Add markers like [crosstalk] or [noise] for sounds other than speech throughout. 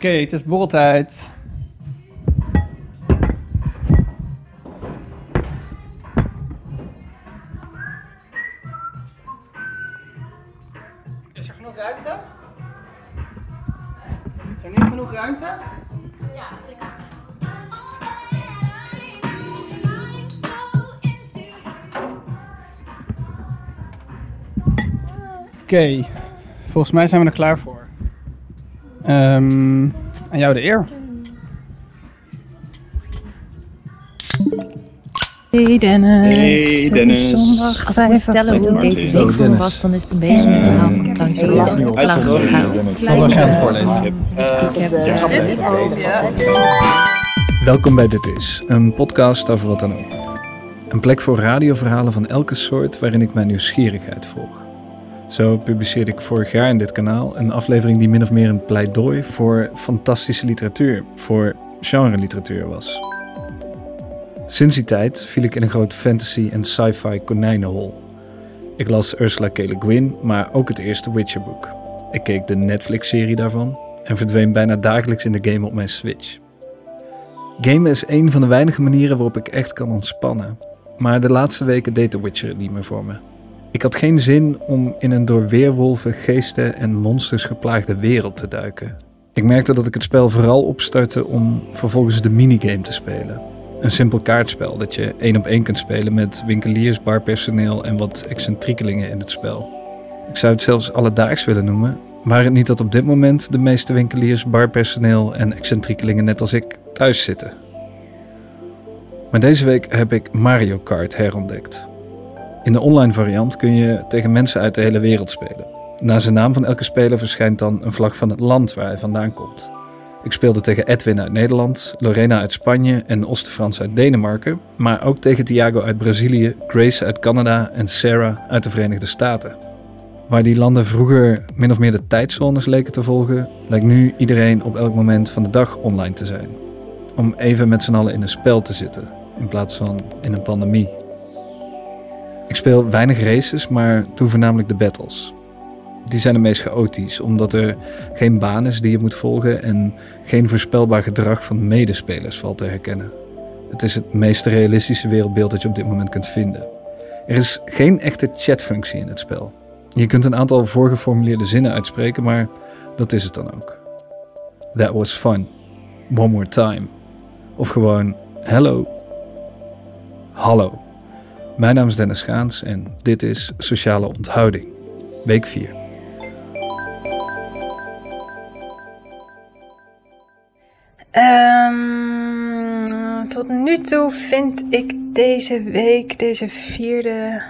Oké, het is borreltijd. Is er genoeg ruimte? Is er niet genoeg ruimte? Oké, volgens mij zijn we er klaar voor. Ehm aan jou de eer. Hey Dennis. Hey, Het Dennis. is zondag Als ik vertellen hoe Martin. deze week voor was, dan is het een beetje een verhaal van het voorlezen? Ik heb, eh, Dit is Welkom bij Dit Is, een podcast over wat dan ook. Een plek voor radioverhalen van elke soort waarin ik mijn nieuwsgierigheid volg. Zo publiceerde ik vorig jaar in dit kanaal een aflevering die min of meer een pleidooi voor fantastische literatuur, voor genre-literatuur was. Sinds die tijd viel ik in een groot fantasy- en sci-fi konijnenhol. Ik las Ursula K. Le Guin, maar ook het eerste Witcher-boek. Ik keek de Netflix-serie daarvan en verdween bijna dagelijks in de game op mijn Switch. Gamen is een van de weinige manieren waarop ik echt kan ontspannen. Maar de laatste weken deed The Witcher het niet meer voor me. Ik had geen zin om in een door weerwolven, geesten en monsters geplaagde wereld te duiken. Ik merkte dat ik het spel vooral opstartte om vervolgens de minigame te spelen. Een simpel kaartspel dat je één op één kunt spelen met winkeliers, barpersoneel en wat excentriekelingen in het spel. Ik zou het zelfs alledaags willen noemen, waar het niet dat op dit moment de meeste winkeliers, barpersoneel en excentriekelingen net als ik thuis zitten. Maar deze week heb ik Mario Kart herontdekt. In de online variant kun je tegen mensen uit de hele wereld spelen. Naast de naam van elke speler verschijnt dan een vlag van het land waar hij vandaan komt. Ik speelde tegen Edwin uit Nederland, Lorena uit Spanje en Oost-Frans uit Denemarken, maar ook tegen Thiago uit Brazilië, Grace uit Canada en Sarah uit de Verenigde Staten. Waar die landen vroeger min of meer de tijdzones leken te volgen, lijkt nu iedereen op elk moment van de dag online te zijn. Om even met z'n allen in een spel te zitten, in plaats van in een pandemie. Ik speel weinig races, maar doe voornamelijk de battles. Die zijn het meest chaotisch, omdat er geen baan is die je moet volgen en geen voorspelbaar gedrag van medespelers valt te herkennen. Het is het meest realistische wereldbeeld dat je op dit moment kunt vinden. Er is geen echte chatfunctie in het spel. Je kunt een aantal voorgeformuleerde zinnen uitspreken, maar dat is het dan ook. That was fun. One more time. Of gewoon hello. Hallo. Mijn naam is Dennis Schaans en dit is Sociale Onthouding. Week 4. Ehm, tot nu toe vind ik deze week, deze vierde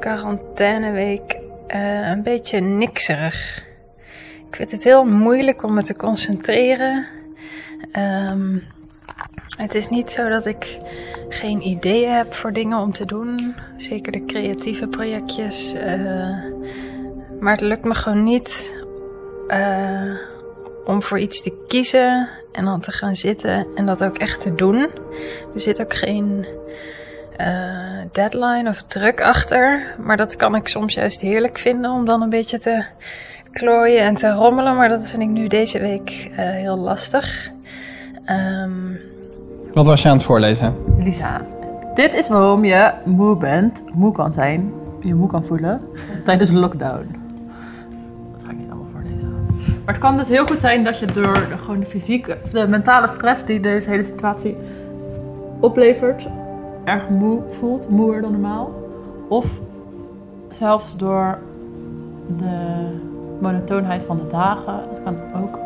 quarantaineweek, eh een beetje nikserig. Ik vind het heel moeilijk om me te concentreren. Ehm, het is niet zo dat ik geen ideeën heb voor dingen om te doen. Zeker de creatieve projectjes. eh, maar het lukt me gewoon niet eh, om voor iets te kiezen en dan te gaan zitten en dat ook echt te doen. Er zit ook geen eh, deadline of druk achter. Maar dat kan ik soms juist heerlijk vinden om dan een beetje te klooien en te rommelen. Maar dat vind ik nu deze week heel lastig. Ehm, Wat was je aan het voorlezen? Lisa, dit is waarom je moe bent, moe kan zijn, je moe kan voelen tijdens lockdown. Dat ga ik niet allemaal voorlezen. Maar het kan dus heel goed zijn dat je door de, gewoon de fysieke, de mentale stress die deze hele situatie oplevert, erg moe voelt, moeer dan normaal. Of zelfs door de monotoonheid van de dagen. Het kan ook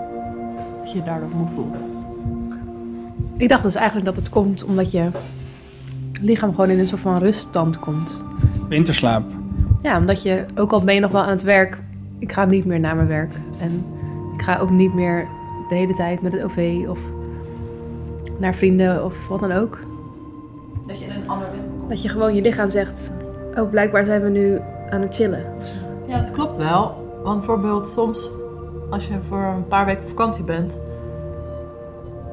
dat je je daardoor moe voelt. Ik dacht dus eigenlijk dat het komt omdat je lichaam gewoon in een soort van ruststand komt. Winterslaap. Ja, omdat je, ook al ben je nog wel aan het werk, ik ga niet meer naar mijn werk. En ik ga ook niet meer de hele tijd met het OV of naar vrienden of wat dan ook. Dat je in een ander wereld Dat je gewoon je lichaam zegt, oh blijkbaar zijn we nu aan het chillen. Ja, het klopt wel. Want bijvoorbeeld soms, als je voor een paar weken op vakantie bent,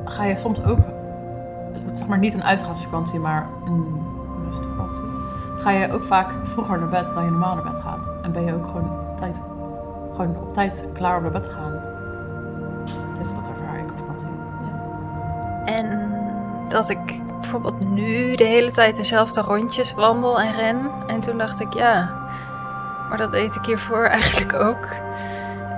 ga je soms ook, zeg maar niet een uitgaansvakantie, maar een rustvakantie, ga je ook vaak vroeger naar bed dan je normaal naar bed gaat. En ben je ook gewoon op tijd, gewoon op tijd klaar om naar bed te gaan. is dat ervaar ik op vakantie. En dat ik bijvoorbeeld nu de hele tijd dezelfde rondjes wandel en ren. En toen dacht ik, ja, maar dat deed ik hiervoor [laughs] eigenlijk ook.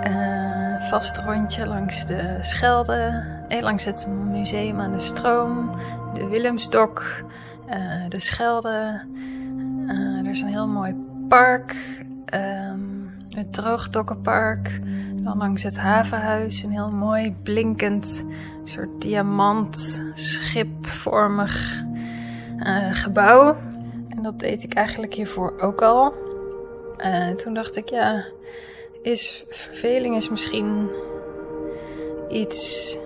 Eh, vast rondje langs de Schelde, langs het museum aan de Stroom, de Willemsdok, eh, de Schelde. Eh, er is een heel mooi park, ehm, het Droogdokkenpark. Dan langs het havenhuis, een heel mooi blinkend soort diamant, schipvormig eh, gebouw. En dat deed ik eigenlijk hiervoor ook al. Eh, toen dacht ik, ja, is verveling is misschien iets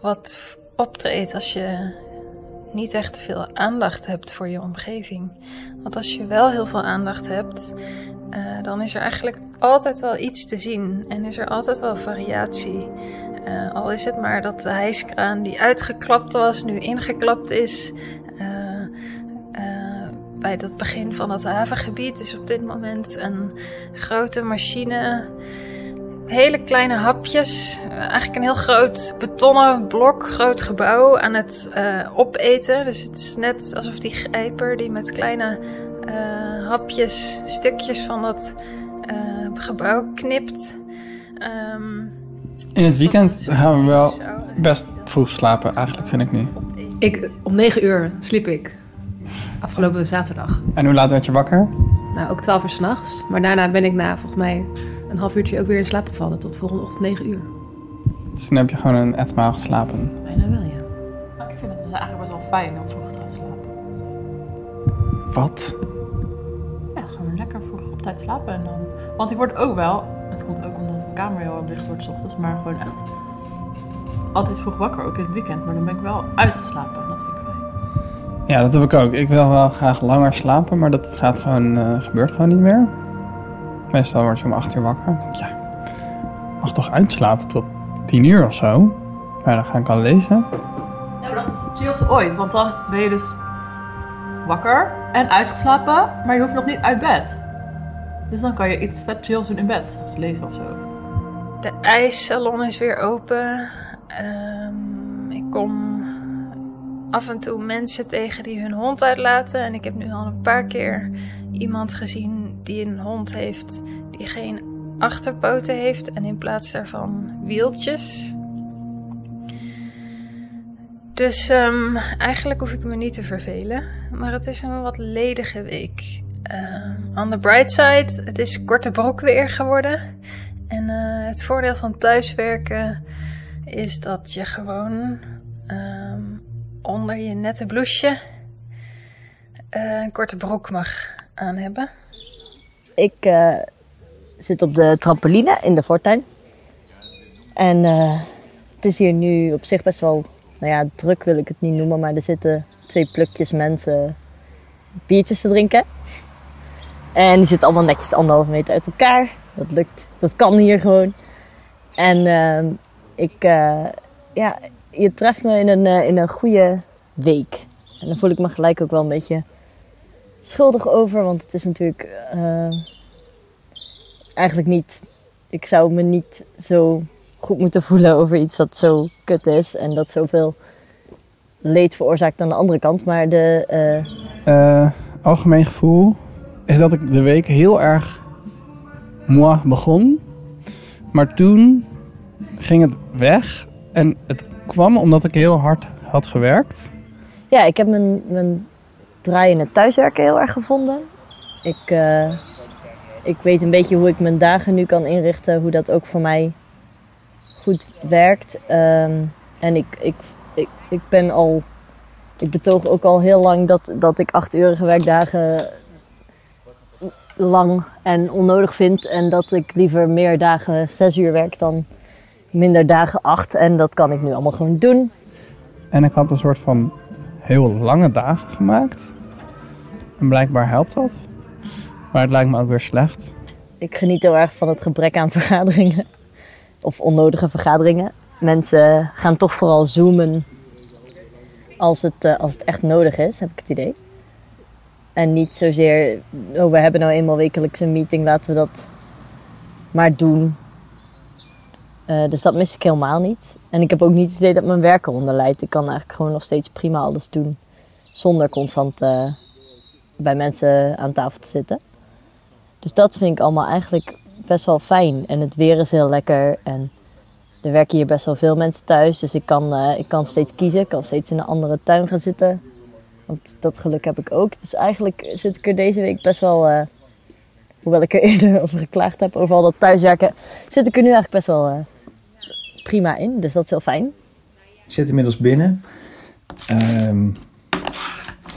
wat optreedt als je niet echt veel aandacht hebt voor je omgeving. Want als je wel heel veel aandacht hebt, eh, dan is er eigenlijk altijd wel iets te zien en is er altijd wel variatie. Eh, al is het maar dat de hijskraan die uitgeklapt was, nu ingeklapt is. Eh, bij het begin van het havengebied is op dit moment een grote machine. Hele kleine hapjes. eh, eigenlijk een heel groot betonnen blok, groot gebouw aan het eh, opeten. Dus het is net alsof die grijper die met kleine eh, hapjes, stukjes van dat eh, gebouw knipt. Ehm, In het weekend gaan we wel zo- best vroeg slapen, eigenlijk vind ik nu. Ik, om 9 uur sliep ik. Afgelopen zaterdag. En hoe laat werd je wakker? Nou, ook 12 uur s'nachts. Maar daarna ben ik na volgens mij een half uurtje ook weer in slaap gevallen. Tot volgende ochtend 9 uur. Dus dan heb je gewoon een etmaal geslapen. Bijna wel, ja. Maar ik vind het dus eigenlijk best wel fijn om vroeg te gaan slapen. Wat? Ja, gewoon lekker vroeg op tijd slapen en dan... Want ik word ook wel... Het komt ook omdat mijn kamer heel erg licht wordt 's ochtends, maar gewoon echt... Altijd vroeg wakker, ook in het weekend. Maar dan ben ik wel uitgeslapen en dat vind ik fijn. Ja, dat heb ik ook. Ik wil wel graag langer slapen, maar dat gaat gewoon, eh, gebeurt gewoon niet meer. Meestal word je om 8 uur wakker. Dan denk ik, ja, ik mag toch uitslapen tot 10 uur of zo. Maar dan ga ik al lezen. Ja, maar dat is het chillste ooit. Want dan ben je dus wakker en uitgeslapen, maar je hoeft nog niet uit bed. Dus dan kan je iets vet chills doen in bed. Als lezen of zo. De ijssalon is weer open. Ehm, ik kom af en toe mensen tegen die hun hond uitlaten. En ik heb nu al een paar keer iemand gezien die een hond heeft die geen achterpoten heeft. En in plaats daarvan wieltjes. Dus ehm, eigenlijk hoef ik me niet te vervelen. Maar het is een wat ledige week. Ehm on the bright side, het is korte broek weer geworden. En eh, het voordeel van thuiswerken is dat je gewoon ehm, onder je nette blouseje eh, een korte broek mag aan hebben. Ik eh, zit op de trampoline in de voortuin. En eh, het is hier nu op zich best wel, nou ja, druk wil ik het niet noemen, maar er zitten twee plukjes mensen biertjes te drinken. En die zitten allemaal netjes anderhalve meter uit elkaar. Dat lukt, dat kan hier gewoon. En ehm, ik, eh, ja, je treft me in een, in een goede week. En dan voel ik me gelijk ook wel een beetje schuldig over, want het is natuurlijk eh, eigenlijk niet. Ik zou me niet zo goed moeten voelen over iets dat zo kut is en dat zoveel leed veroorzaakt aan de andere kant. Maar de, eh, Eh, algemeen gevoel is dat ik de week heel erg moi begon. Maar toen ging het weg. En het kwam omdat ik heel hard had gewerkt. ja, ik heb mijn, mijn draai in het thuiswerken heel erg gevonden. Ik, eh, ik weet een beetje hoe ik mijn dagen nu kan inrichten, hoe dat ook voor mij goed werkt. Ehm, en ik, ik, ik, ik ben al, ik betoog ook al heel lang dat, dat ik achtuurige werkdagen lang en onnodig vind. En dat ik liever meer dagen zes uur werk dan minder dagen acht. En dat kan ik nu allemaal gewoon doen. En ik had een soort van heel lange dagen gemaakt. En blijkbaar helpt dat. Maar het lijkt me ook weer slecht. Ik geniet heel erg van het gebrek aan vergaderingen. Of onnodige vergaderingen. Mensen gaan toch vooral zoomen als het, eh, als het echt nodig is, heb ik het idee. En niet zozeer, oh we hebben nou eenmaal wekelijks een meeting, laten we dat maar doen. Eh, dus dat mis ik helemaal niet. En ik heb ook niet het idee dat mijn werk eronder leidt. Ik kan eigenlijk gewoon nog steeds prima alles doen. Zonder constant eh, bij mensen aan tafel te zitten. Dus dat vind ik allemaal eigenlijk best wel fijn. En het weer is heel lekker. En er werken hier best wel veel mensen thuis. Dus ik kan, eh, ik kan steeds kiezen. Ik kan steeds in een andere tuin gaan zitten. Want dat geluk heb ik ook. Dus eigenlijk zit ik er deze week best wel... hoewel ik er [laughs] eerder over geklaagd heb, over al dat thuiswerken... zit ik er nu eigenlijk best wel prima in. Dus dat is heel fijn. Ik zit inmiddels binnen. Ehm,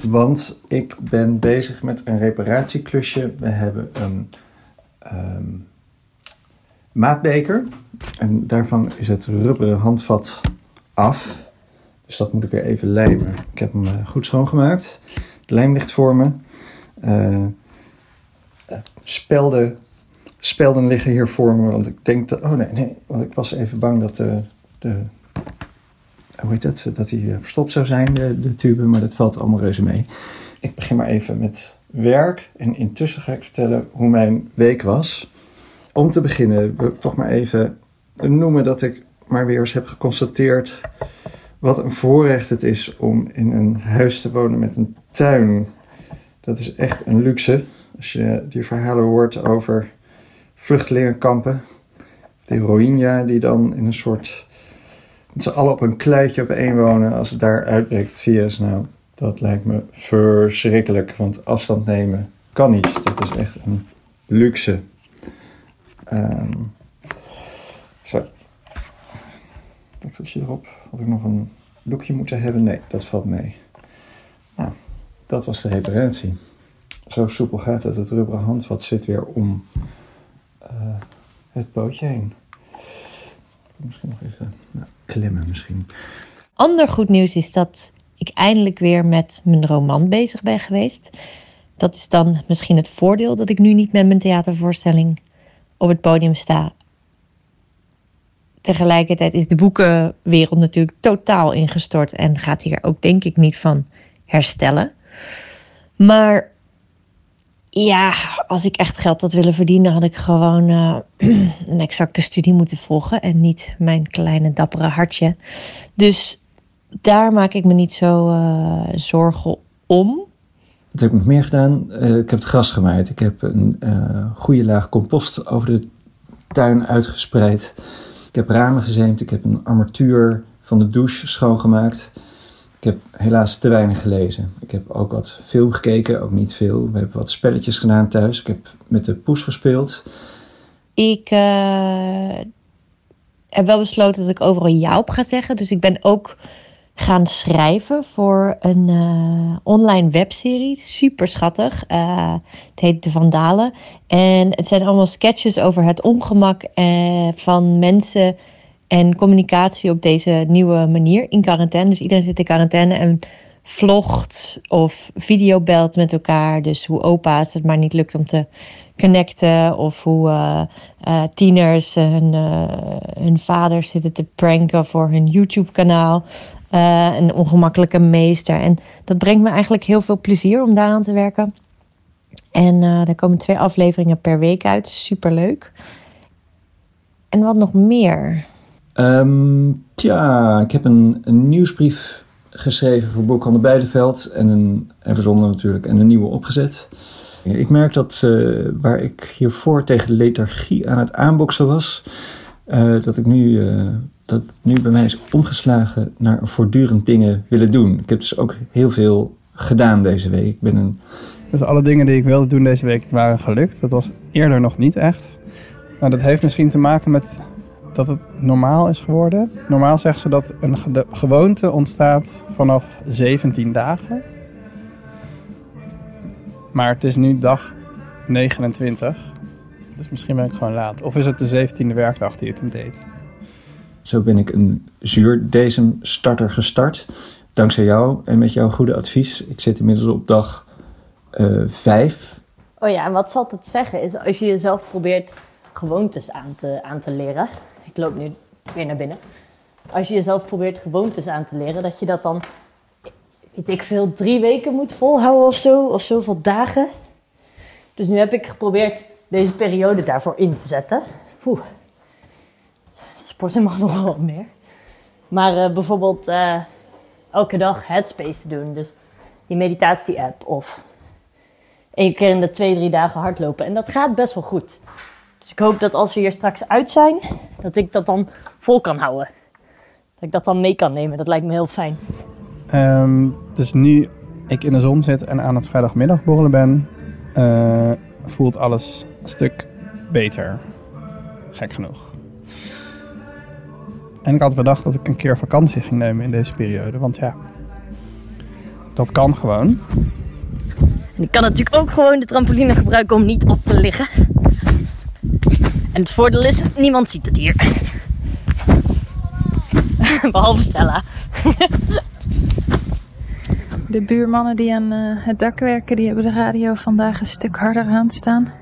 want ik ben bezig met een reparatieklusje. We hebben een ehm, maatbeker. En daarvan is het rubberen handvat af. Dus dat moet ik weer even lijmen. Ik heb hem eh, goed schoongemaakt. De lijm ligt voor me. Eh, spelden, spelden liggen hier voor me. Want ik denk dat... Oh nee, nee. Want ik was even bang dat de... de hoe heet het? Dat hij eh, verstopt zou zijn, de, de tube. Maar dat valt allemaal reuze mee. Ik begin maar even met werk. En intussen ga ik vertellen hoe mijn week was. Om te beginnen wil toch maar even noemen dat ik maar weer eens heb geconstateerd wat een voorrecht het is om in een huis te wonen met een tuin. Dat is echt een luxe. Als je die verhalen hoort over vluchtelingenkampen. De Rohingya die dan in een soort... met z'n allen op een kluitje op één wonen. Als het daar uitbreekt het virus. Nou, dat lijkt me verschrikkelijk. Want afstand nemen kan niet. Dat is echt een luxe. Ehm zo. Dekseltje erop. Had ik nog een doekje moeten hebben? Nee, dat valt mee. Nou, dat was de reparatie. Zo soepel gaat het. Het rubberen handvat zit weer om eh, het pootje heen. Misschien nog even nou, klemmen misschien. Ander goed nieuws is dat ik eindelijk weer met mijn roman bezig ben geweest. Dat is dan misschien het voordeel dat ik nu niet met mijn theatervoorstelling op het podium sta. Tegelijkertijd is de boekenwereld natuurlijk totaal ingestort en gaat hier ook denk ik niet van herstellen. Maar ja, als ik echt geld had willen verdienen, had ik gewoon eh, [clears throat] een exacte studie moeten volgen en niet mijn kleine dappere hartje. Dus daar maak ik me niet zo eh, zorgen om. Wat heb ik nog meer gedaan? Eh, ik heb het gras gemaaid. Ik heb een goede laag compost over de tuin uitgespreid. Ik heb ramen gezeemd. Ik heb een armatuur van de douche schoongemaakt. Ik heb helaas te weinig gelezen. Ik heb ook wat film gekeken, ook niet veel. We hebben wat spelletjes gedaan thuis. Ik heb met de poes gespeeld. Ik eh, heb wel besloten dat ik overal ja op ga zeggen. Dus ik ben ook gaan schrijven voor een eh, online webserie. Super schattig. Eh, het heet De Vandalen. En het zijn allemaal sketches over het ongemak van mensen en communicatie op deze nieuwe manier in quarantaine. Dus iedereen zit in quarantaine en vlogt of videobelt met elkaar. Dus hoe opa's het maar niet lukt om te connecten. Of hoe eh, eh, tieners eh, hun, eh, hun vaders zitten te pranken voor hun YouTube-kanaal. Een ongemakkelijke meester. En dat brengt me eigenlijk heel veel plezier om daaraan te werken. En er komen twee afleveringen per week uit. Superleuk. En wat nog meer? Ehm, tja, ik heb een, een nieuwsbrief geschreven voor Boekhandel Beideveld. En, een, en verzonden natuurlijk. En een nieuwe opgezet. Ik merk dat eh, waar ik hiervoor tegen lethargie aan het aanboksen was... eh, dat ik nu, eh, dat nu bij mij is omgeslagen naar voortdurend dingen willen doen. Ik heb dus ook heel veel gedaan deze week. Ik ben een Dus alle dingen die ik wilde doen deze week waren gelukt. Dat was eerder nog niet echt. Nou, dat heeft misschien te maken met dat het normaal is geworden. Normaal zeggen ze dat een ge- gewoonte ontstaat vanaf 17 dagen. Maar het is nu dag 29. Dus misschien ben ik gewoon laat. Of is het de 17e werkdag die het hem deed? Zo ben ik een zuurdesem-starter gestart. Dankzij jou en met jouw goede advies. Ik zit inmiddels op dag eh, vijf. Oh ja, en wat zal het zeggen is als je jezelf probeert gewoontes aan te, aan te leren. Ik loop nu weer naar binnen. Als je jezelf probeert gewoontes aan te leren, dat je dat dan, weet ik veel, drie weken moet volhouden of zo. Of zoveel dagen. Dus nu heb ik geprobeerd deze periode daarvoor in te zetten. Oeh. sporten mag [laughs] nog wel wat meer. Maar eh, bijvoorbeeld eh, elke dag Headspace te doen. Dus die meditatie-app. Of één keer in de twee, drie dagen hardlopen. En dat gaat best wel goed. Dus ik hoop dat als we hier straks uit zijn, dat ik dat dan vol kan houden. Dat ik dat dan mee kan nemen. Dat lijkt me heel fijn. Ehm, dus nu ik in de zon zit en aan het vrijdagmiddagborrelen ben, eh, voelt alles een stuk beter. Gek genoeg. En ik had bedacht dat ik een keer vakantie ging nemen in deze periode. Want ja, dat kan gewoon. En ik kan natuurlijk ook gewoon de trampoline gebruiken om niet op te liggen. En het voordeel is, niemand ziet het hier. [laughs] Behalve Stella. De buurmannen die aan eh, het dak werken, die hebben de radio vandaag een stuk harder aanstaan.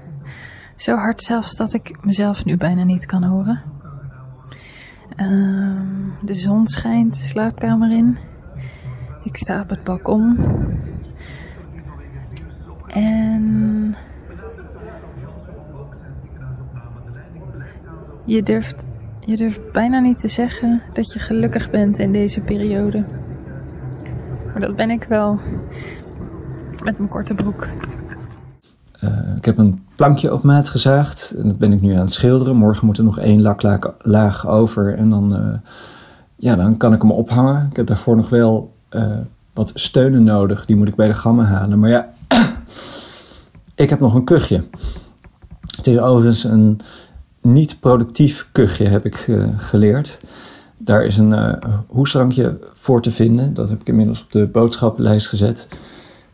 Zo hard zelfs dat ik mezelf nu bijna niet kan horen. Ehm, de zon schijnt de slaapkamer in. Ik sta op het balkon. En je durft, je durft bijna niet te zeggen dat je gelukkig bent in deze periode. Maar dat ben ik wel. Met mijn korte broek. Eh, ik heb een plankje op maat gezaagd. En dat ben ik nu aan het schilderen. Morgen moet er nog één laklaag laag over. En dan, eh, ja, dan kan ik hem ophangen. Ik heb daarvoor nog wel eh, wat steunen nodig. Die moet ik bij de gamma halen. Maar ja, [clears throat] ik heb nog een kuchje. Het is overigens een niet productief kuchje, heb ik geleerd. Daar is een uh, hoesdrankje voor te vinden. Dat heb ik inmiddels op de boodschappenlijst gezet.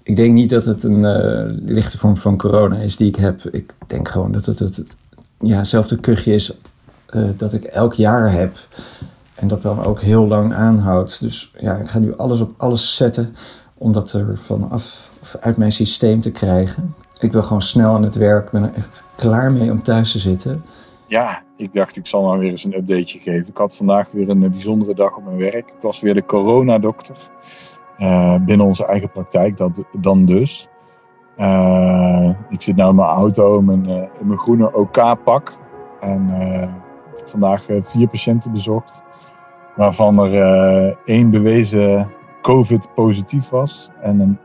Ik denk niet dat het een uh, lichte vorm van corona is die ik heb. Ik denk gewoon dat het, het ja, hetzelfde kuchje is dat ik elk jaar heb. En dat dan ook heel lang aanhoudt. Dus ja, ik ga nu alles op alles zetten om dat er vanaf uit mijn systeem te krijgen. Ik wil gewoon snel aan het werk. Ik ben er echt klaar mee om thuis te zitten. Ja, ik dacht ik zal maar weer eens een updateje geven. Ik had vandaag weer een bijzondere dag op mijn werk. Ik was weer de coronadokter. Uh, binnen onze eigen praktijk dat, dan dus. Uh, ik zit nu in mijn auto mijn, uh, in mijn groene OK-pak. en vandaag vier patiënten bezocht. Waarvan er één bewezen COVID-positief was. En een,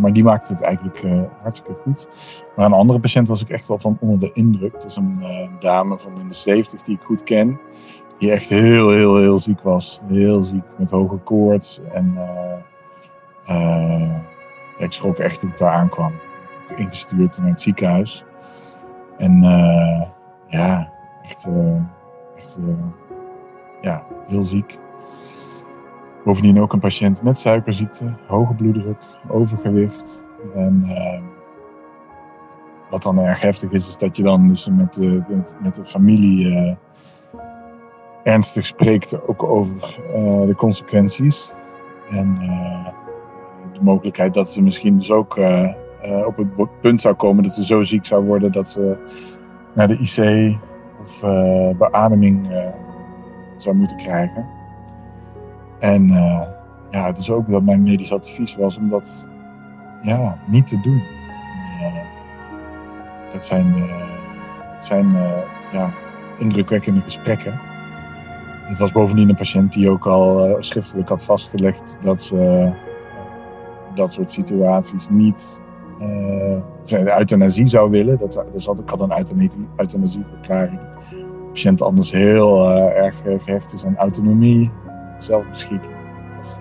maar die maakte het eigenlijk hartstikke goed. Maar een andere patiënt was ik echt wel van onder de indruk. Is een dame van in de 70 die ik goed ken. Die echt heel, heel, heel ziek was. Heel ziek met hoge koorts en... Ik schrok echt toen ik daar aankwam. Ik ingestuurd naar het ziekenhuis. En ja, echt, echt ja, heel ziek. Bovendien ook een patiënt met suikerziekte, hoge bloeddruk, overgewicht. En wat dan erg heftig is, is dat je dan dus met de, met, met de familie ernstig spreekt ook over de consequenties. En de mogelijkheid dat ze misschien dus ook op het punt zou komen dat ze zo ziek zou worden dat ze naar de IC of uh, beademing zou moeten krijgen. En ja, het is ook dat mijn medisch advies was om dat ja, niet te doen. dat zijn, dat zijn ja, indrukwekkende gesprekken. Het was bovendien een patiënt die ook al schriftelijk had vastgelegd dat ze dat soort situaties niet de euthanasie zou willen. Dat, dat zat, ik had een euthanasieverklaring. De patiënt anders heel erg gehecht is aan autonomie, zelfbeschikking.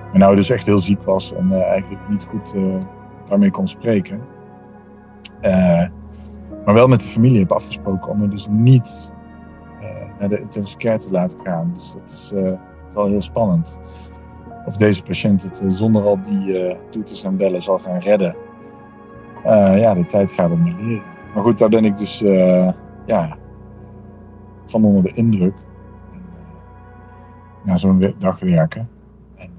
Maar nou dus echt heel ziek was en uh, eigenlijk niet goed daarmee kon spreken. maar wel met de familie heb afgesproken om er dus niet naar de intensive care te laten gaan. Dus dat is wel heel spannend of deze patiënt het eh, zonder al die toeters en bellen zal gaan redden. Ja, de tijd gaat het me leren. Maar goed, daar ben ik dus ja, van onder de indruk. Na zo'n dag werken. En,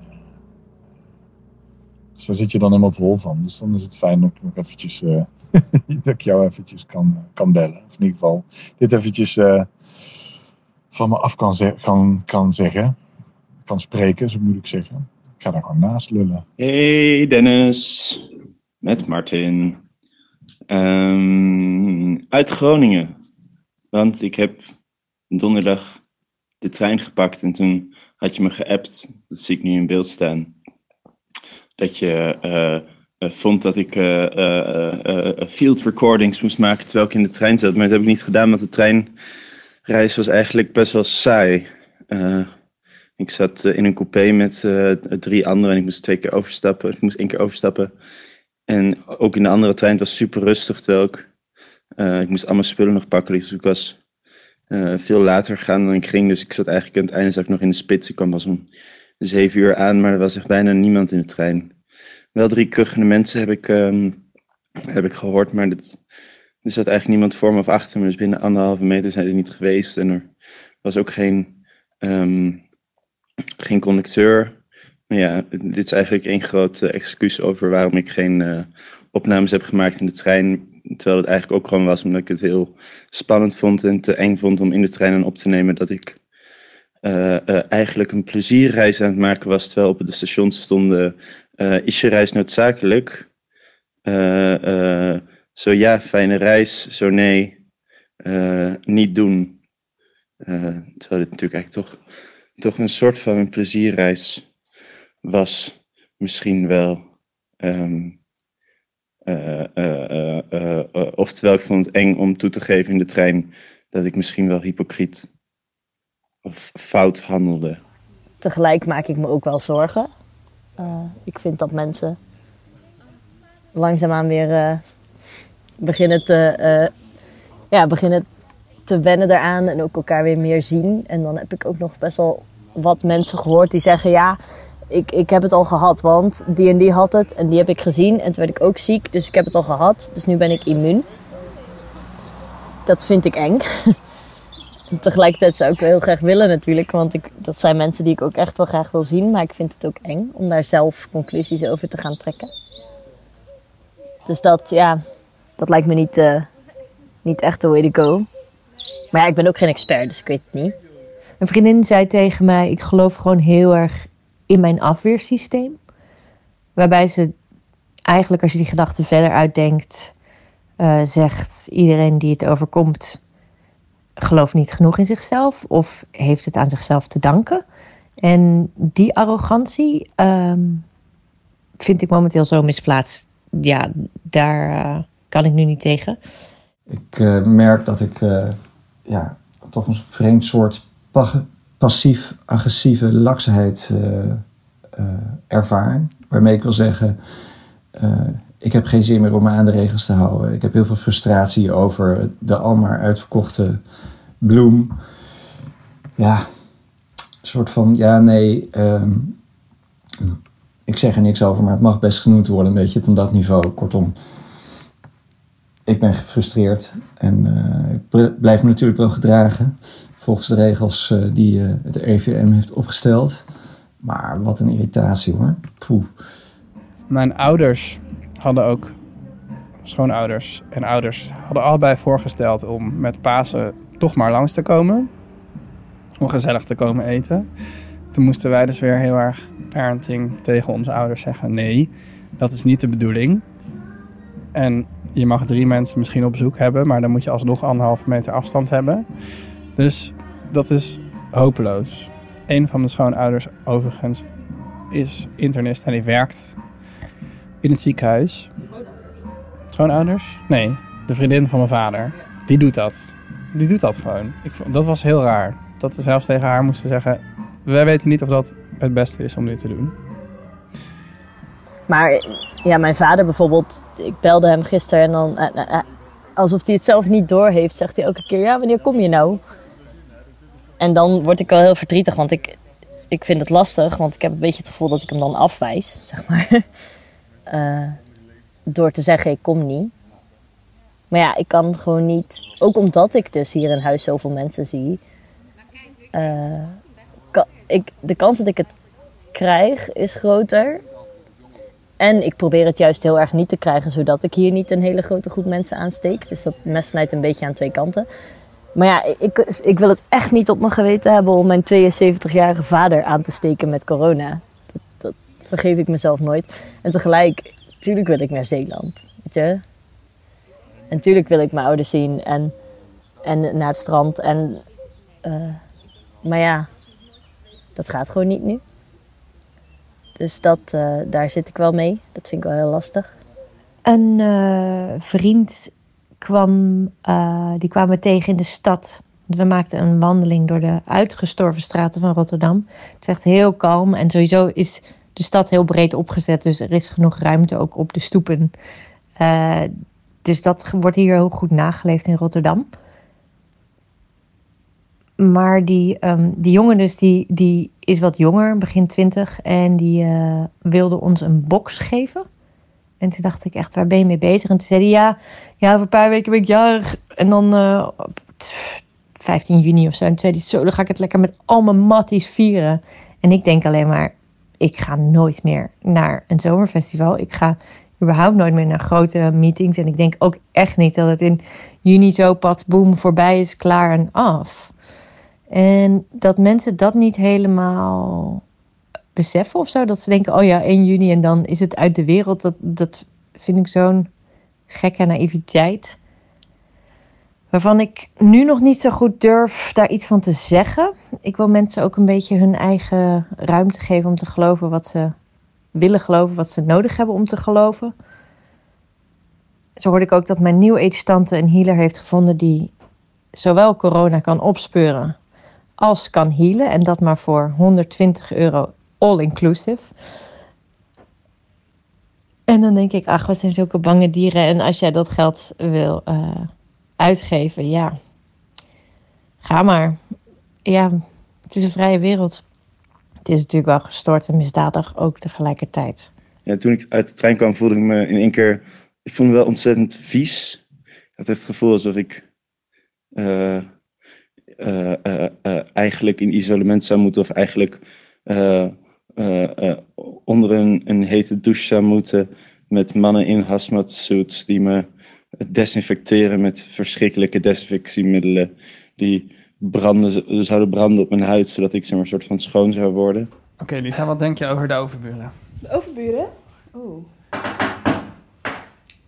dus daar zit je dan helemaal vol van. Dus dan is het fijn dat ik nog eventjes, [laughs] dat ik jou eventjes kan, kan bellen. Of in ieder geval dit eventjes van me af kan, kan, kan zeggen kan spreken, zo moet ik zeggen. Ik ga daar gewoon naast lullen. Hey Dennis, met Martin. Um, uit Groningen. Want ik heb donderdag de trein gepakt en toen had je me geappt, dat zie ik nu in beeld staan, dat je eh, eh, vond dat ik eh, field recordings moest maken terwijl ik in de trein zat. Maar dat heb ik niet gedaan, want de treinreis was eigenlijk best wel saai. Ik zat in een coupé met drie anderen en ik moest twee keer overstappen. Ik moest één keer overstappen. En ook in de andere trein, het was super rustig terwijl ik... ik moest allemaal spullen nog pakken, dus ik was eh, veel later gegaan dan ik ging. Dus ik zat eigenlijk aan het einde zat ik nog in de spits. Ik kwam pas om zeven uur aan, maar er was echt bijna niemand in de trein. Wel drie kuchende mensen heb ik, ehm, heb ik gehoord, maar dat, er zat eigenlijk niemand voor me of achter me. Dus binnen anderhalve meter zijn ze niet geweest. En er was ook geen, ehm, geen conducteur. Maar ja, dit is eigenlijk één groot excuus over waarom ik geen eh, opnames heb gemaakt in de trein. Terwijl het eigenlijk ook gewoon was omdat ik het heel spannend vond en te eng vond om in de trein aan op te nemen dat ik eh, eh, eigenlijk een plezierreis aan het maken was. Terwijl op de stations stonden, eh, is je reis noodzakelijk? Zo ja, fijne reis. Zo nee, niet doen. Terwijl dit natuurlijk eigenlijk toch, toch een soort van een plezierreis was. Misschien wel. Ehm, oftewel, ik vond het eng om toe te geven in de trein dat ik misschien wel hypocriet of fout handelde. Tegelijk maak ik me ook wel zorgen. Eh, ik vind dat mensen langzaamaan weer eh, beginnen, te, eh, ja, beginnen te wennen eraan en ook elkaar weer meer zien. En dan heb ik ook nog best wel wat mensen gehoord die zeggen: Ja, ik, ik heb het al gehad, want die en die had het en die heb ik gezien. En toen werd ik ook ziek, dus ik heb het al gehad. Dus nu ben ik immuun. Dat vind ik eng. En [laughs] tegelijkertijd zou ik heel graag willen natuurlijk, want ik, dat zijn mensen die ik ook echt wel graag wil zien. Maar ik vind het ook eng om daar zelf conclusies over te gaan trekken. Dus dat, ja, dat lijkt me niet, eh, niet echt the way to go. Maar ja, ik ben ook geen expert, dus ik weet het niet. Een vriendin zei tegen mij: Ik geloof gewoon heel erg in mijn afweersysteem. Waarbij ze eigenlijk, als je die gedachte verder uitdenkt, eh, zegt: Iedereen die het overkomt, gelooft niet genoeg in zichzelf of heeft het aan zichzelf te danken. En die arrogantie ehm, vind ik momenteel zo misplaatst. Ja, daar eh, kan ik nu niet tegen. Ik eh, merk dat ik ja, toch een vreemd soort passief-agressieve laksheid eh, eh, ervaar. Waarmee ik wil zeggen, eh, ik heb geen zin meer om me aan de regels te houden. Ik heb heel veel frustratie over de almaar uitverkochte bloem. Ja, een soort van, ja, nee, ehm, ik zeg er niks over, maar het mag best genoemd worden, een beetje van dat niveau. Kortom, ik ben gefrustreerd en ik bl- blijf me natuurlijk wel gedragen volgens de regels eh, die eh, het RIVM heeft opgesteld. Maar wat een irritatie hoor. Poeh. Mijn ouders hadden ook, schoonouders en ouders, hadden allebei voorgesteld om met Pasen toch maar langs te komen. Om gezellig te komen eten. Toen moesten wij dus weer heel erg parenting tegen onze ouders zeggen: nee, dat is niet de bedoeling. En je mag drie mensen misschien op bezoek hebben, maar dan moet je alsnog anderhalve meter afstand hebben. Dus dat is hopeloos. Een van mijn schoonouders, overigens, is internist en die werkt in het ziekenhuis. Schoonouders? Nee, de vriendin van mijn vader. Die doet dat. Die doet dat gewoon. Ik, dat was heel raar. Dat we zelfs tegen haar moesten zeggen... Wij weten niet of dat het beste is om dit te doen. Maar ja, mijn vader bijvoorbeeld, ik belde hem gisteren en dan, eh, eh, eh, alsof hij het zelf niet door heeft, zegt hij elke keer: Ja, wanneer kom je nou? En dan word ik wel heel verdrietig, want ik, ik vind het lastig, want ik heb een beetje het gevoel dat ik hem dan afwijs, zeg maar. [laughs] Eh, door te zeggen: Ik kom niet. Maar ja, ik kan gewoon niet, ook omdat ik dus hier in huis zoveel mensen zie, eh, ik, de kans dat ik het krijg is groter. En ik probeer het juist heel erg niet te krijgen, zodat ik hier niet een hele grote groep mensen aansteek. Dus dat mes snijdt een beetje aan twee kanten. Maar ja, ik, ik wil het echt niet op mijn geweten hebben om mijn 72-jarige vader aan te steken met corona. Dat, dat vergeef ik mezelf nooit. En tegelijk, tuurlijk wil ik naar Zeeland. Weet je? En tuurlijk wil ik mijn ouders zien en, en naar het strand. En eh, Maar ja, dat gaat gewoon niet nu. Dus dat, eh, daar zit ik wel mee. Dat vind ik wel heel lastig. Een eh, vriend kwam, eh, die kwamen we tegen in de stad. We maakten een wandeling door de uitgestorven straten van Rotterdam. Het is echt heel kalm en sowieso is de stad heel breed opgezet. Dus er is genoeg ruimte ook op de stoepen. Eh, dus dat wordt hier heel goed nageleefd in Rotterdam. Maar die, ehm, die jongen dus, die, die is wat jonger, begin twintig. En die eh, wilde ons een box geven. En toen dacht ik echt, waar ben je mee bezig? En toen zei ja, ja over een paar weken ben ik jarig. En dan eh, op 15 juni of zo. En toen zei hij, zo, dan ga ik het lekker met al mijn matties vieren. En ik denk alleen maar, ik ga nooit meer naar een zomerfestival. Ik ga überhaupt nooit meer naar grote meetings. En ik denk ook echt niet dat het in juni zo pas boem voorbij is, klaar en af. En dat mensen dat niet helemaal beseffen of zo. Dat ze denken, oh ja, 1 juni en dan is het uit de wereld. Dat, dat vind ik zo'n gekke naïviteit. Waarvan ik nu nog niet zo goed durf daar iets van te zeggen. Ik wil mensen ook een beetje hun eigen ruimte geven om te geloven wat ze willen geloven, wat ze nodig hebben om te geloven. Zo hoorde ik ook dat mijn New Age tante een healer heeft gevonden die zowel corona kan opspeuren als kan healen. En dat maar voor 120 euro all inclusive. En dan denk ik, ach, we zijn zulke bange dieren. En als jij dat geld wil uh, uitgeven, ja, ga maar. Ja, het is een vrije wereld. Het is natuurlijk wel gestort en misdadig ook tegelijkertijd. Ja, toen ik uit de trein kwam, voelde ik me in één keer. Ik voelde me wel ontzettend vies. Ik had het gevoel alsof ik. Uh, uh, eigenlijk in isolement zou moeten, of eigenlijk onder een, een hete douche zou moeten. Met mannen in hazmat suits die me desinfecteren met verschrikkelijke desinfectiemiddelen. Die branden, zouden branden op mijn huid, zodat ik zeg maar, een soort van schoon zou worden. Oké, okay, Lisa, wat denk je over de overburen? De overburen? Oeh.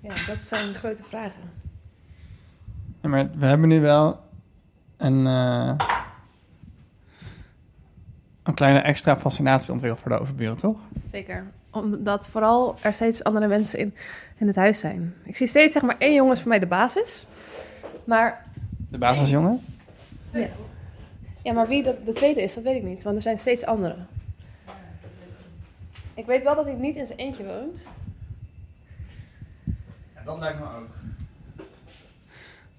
Ja, dat zijn grote vragen. Ja, maar we hebben nu wel een, uh, een kleine extra fascinatie ontwikkeld voor de overburen, toch? Zeker. Omdat vooral er steeds andere mensen in, in het huis zijn. Ik zie steeds zeg maar één jongen is voor mij de basis. Maar... De basisjongen? Ja. ja, maar wie de, de tweede is, dat weet ik niet. Want er zijn steeds andere. Ik weet wel dat hij niet in zijn eentje woont. Ja, dat lijkt me ook.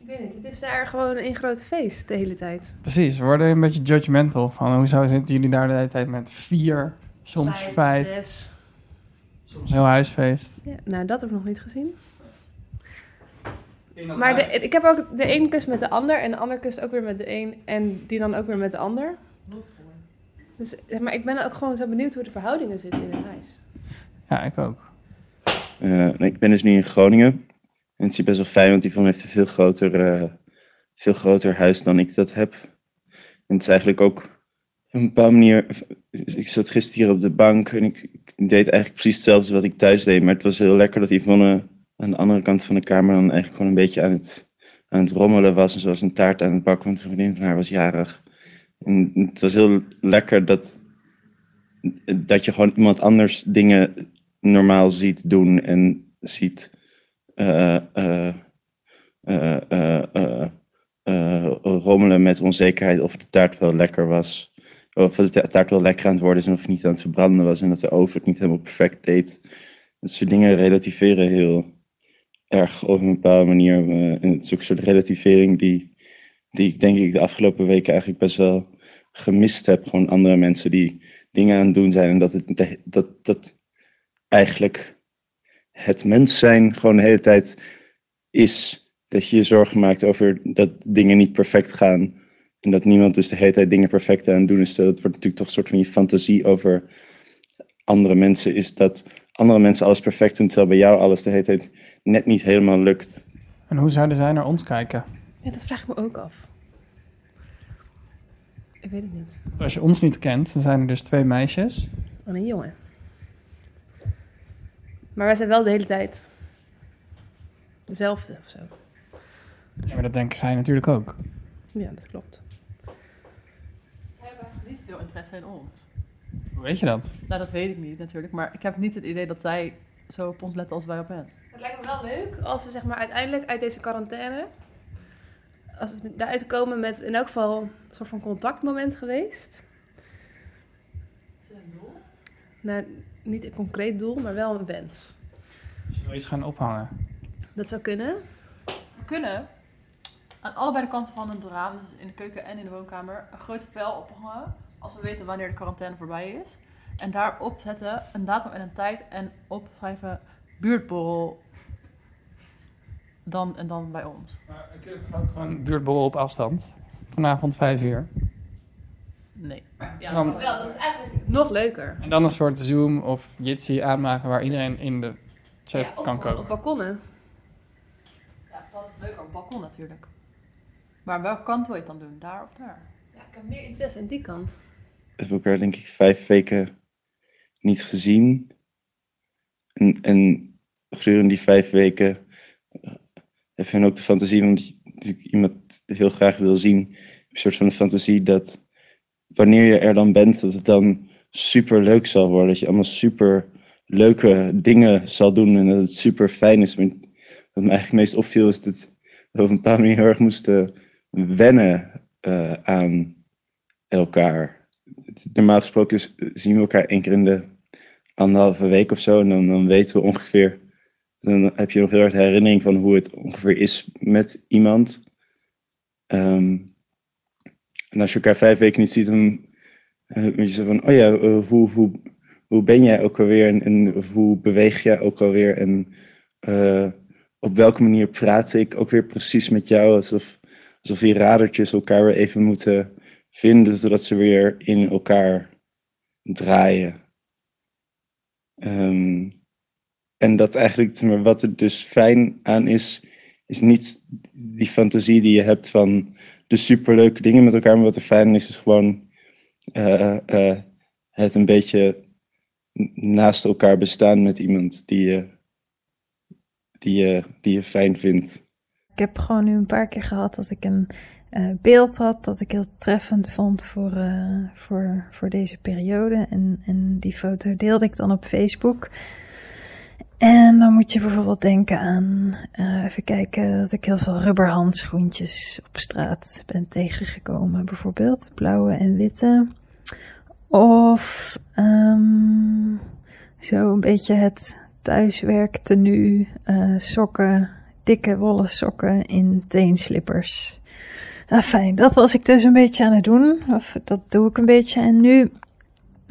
Ik weet niet, het is daar gewoon een groot feest de hele tijd. Precies, we worden een beetje judgmental van hoezo zitten jullie daar de hele tijd met vier, soms vijf, vijf zes. soms heel huisfeest. Ja, nou, dat heb ik nog niet gezien. Maar de, ik heb ook de een kust met de ander en de ander kust ook weer met de een en die dan ook weer met de ander. Dus, maar ik ben ook gewoon zo benieuwd hoe de verhoudingen zitten in een huis. Ja, ik ook. Uh, ik ben dus nu in Groningen. En het is best wel fijn, want Yvonne heeft een veel groter, uh, veel groter huis dan ik dat heb. En het is eigenlijk ook op een bepaalde manier... Ik zat gisteren hier op de bank en ik, deed eigenlijk precies hetzelfde wat ik thuis deed. Maar het was heel lekker dat Yvonne aan de andere kant van de kamer dan eigenlijk gewoon een beetje aan het, aan het rommelen was. En zoals een taart aan het bakken, want een vriendin van haar was jarig. En het was heel lekker dat, dat je gewoon iemand anders dingen normaal ziet doen en ziet rommelen met onzekerheid of de taart wel lekker was. Of de taart wel lekker aan het worden is en of niet aan het verbranden was en dat de oven het niet helemaal perfect deed. Dat soort dingen relativeren heel erg op een bepaalde manier. en het is ook een soort relativering die, die ik denk ik de afgelopen weken eigenlijk best wel gemist heb. Gewoon andere mensen die dingen aan het doen zijn. En dat het dat, dat eigenlijk het mens zijn gewoon de hele tijd is. Dat je je zorgen maakt over dat dingen niet perfect gaan. En dat niemand dus de hele tijd dingen perfect aan het doen is. Dat wordt natuurlijk toch een soort van je fantasie over andere mensen. Is dat andere mensen alles perfect doen, terwijl bij jou alles de hele tijd net niet helemaal lukt. En hoe zouden zij naar ons kijken? Ja, dat vraag ik me ook af. Ik weet het niet. Als je ons niet kent, dan zijn er dus twee meisjes. En een jongen. Maar wij zijn wel de hele tijd dezelfde of zo. Ja, maar dat denken zij natuurlijk ook. Ja, dat klopt. interesse in ons. Hoe weet je dat? Nou, dat weet ik niet natuurlijk. Maar ik heb niet het idee dat zij zo op ons letten als wij op hen. Het lijkt me wel leuk als we zeg maar uiteindelijk uit deze quarantaine... Als we daaruit komen met in elk geval een soort van contactmoment geweest. Is dat een doel? Nou, niet een concreet doel, maar wel een wens. Zullen we iets gaan ophangen? Dat zou kunnen. We kunnen aan allebei de kanten van het raam, dus in de keuken en in de woonkamer, een groot vel ophangen. Als we weten wanneer de quarantaine voorbij is. En daarop zetten een datum en een tijd en opschrijven buurtborrel. Dan en dan bij ons. Maar kunnen toch ook gewoon buurtborrel op afstand? Vanavond vijf uur. Nee. Ja, Dan- wel, dat is eigenlijk nog leuker. En dan een soort Zoom of Jitsi aanmaken waar iedereen in de chat Ja, kan komen. Op balkonnen. Ja, dat is leuker op het balkon natuurlijk. Maar aan welke kant wil je het dan doen? Daar of daar? Ja, ik heb meer interesse in die kant. We hebben elkaar denk ik vijf weken niet gezien. En, en gedurende die vijf weken eh, heb je dan ook de fantasie, want je natuurlijk iemand heel graag wil zien, een soort van de fantasie dat wanneer je er dan bent, dat het dan super leuk zal worden. Dat je allemaal super leuke dingen zal doen en dat het super fijn is. Wat me eigenlijk het meest opviel is dat we op een bepaalde manier heel erg moesten wennen eh, aan elkaar. Normaal gesproken zien we elkaar één keer in de anderhalve week of zo. En dan, dan weten we ongeveer. Dan heb je nog heel erg de herinnering van hoe het ongeveer is met iemand. Ehm, en als je elkaar vijf weken niet ziet, dan eh, weet je zo van: oh ja, eh, hoe, hoe, hoe ben jij ook alweer? En, hoe beweeg jij ook alweer? En eh, op welke manier praat ik ook weer precies met jou? Alsof, alsof die radertjes elkaar weer even moeten vinden, zodat ze weer in elkaar draaien. Ehm, en dat eigenlijk, maar, wat er dus fijn aan is, is niet die fantasie die je hebt van de superleuke dingen met elkaar, maar wat er fijn is, is gewoon eh, eh, het een beetje naast elkaar bestaan met iemand die je, die je, die je fijn vindt. Ik heb gewoon nu een paar keer gehad dat ik een eh, beeld had dat ik heel treffend vond voor, voor, voor deze periode. En, en die foto deelde ik dan op Facebook. En dan moet je bijvoorbeeld denken aan, eh, even kijken, dat ik heel veel rubberhandschoentjes op straat ben tegengekomen. Bijvoorbeeld blauwe en witte. Of ehm, zo een beetje het thuiswerktenu, eh sokken, dikke wollen sokken in teenslippers. Nou, fijn, dat was ik dus een beetje aan het doen. Of dat doe ik een beetje. En nu,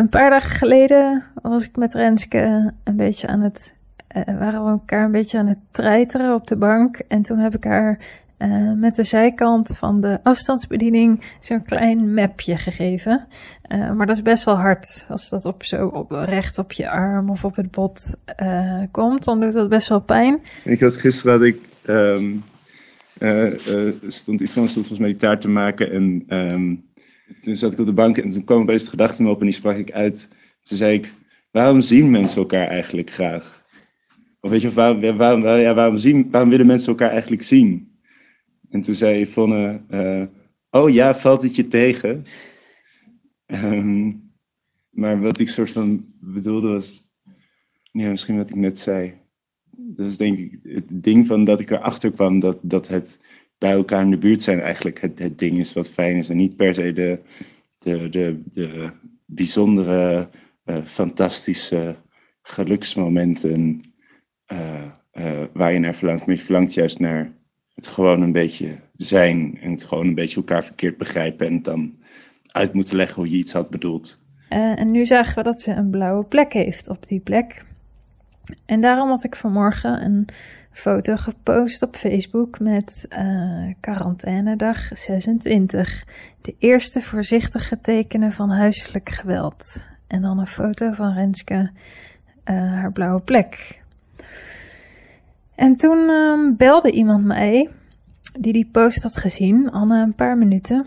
een paar dagen geleden, was ik met Renske een beetje aan het. eh, waren we elkaar een beetje aan het treiteren op de bank. En toen heb ik haar eh, met de zijkant van de afstandsbediening zo'n klein mapje gegeven. Eh, maar dat is best wel hard. Als dat op zo recht op je arm of op het bot komt, dan doet dat best wel pijn. Ik had gisteren had ik, eh, stond Yvonne stond volgens mij taart te maken en ehm, toen zat ik op de bank en toen kwam opeens de gedachte me op en die sprak ik uit. Toen zei ik, waarom zien mensen elkaar eigenlijk graag? Of weet je, waarom, ja, waarom, zien, waarom willen mensen elkaar eigenlijk zien? En toen zei Yvonne, eh, oh ja, valt het je tegen? Ehm, maar wat ik soort van bedoelde was, ja, misschien wat ik net zei. Dat is denk ik het ding van dat ik erachter kwam dat, dat het bij elkaar in de buurt zijn eigenlijk het, het ding is wat fijn is. En niet per se de, de, de, de bijzondere, eh, fantastische geluksmomenten eh, eh, waar je naar verlangt. Maar je verlangt juist naar het gewoon een beetje zijn. En het gewoon een beetje elkaar verkeerd begrijpen. En dan uit moeten leggen hoe je iets had bedoeld. En nu zagen we dat ze een blauwe plek heeft op die plek. En daarom had ik vanmorgen een foto gepost op Facebook met eh quarantainedag 26. De eerste voorzichtige tekenen van huiselijk geweld. En dan een foto van Renske, eh, haar blauwe plek. En toen ehm, belde iemand mij, die die post had gezien, al na een paar minuten.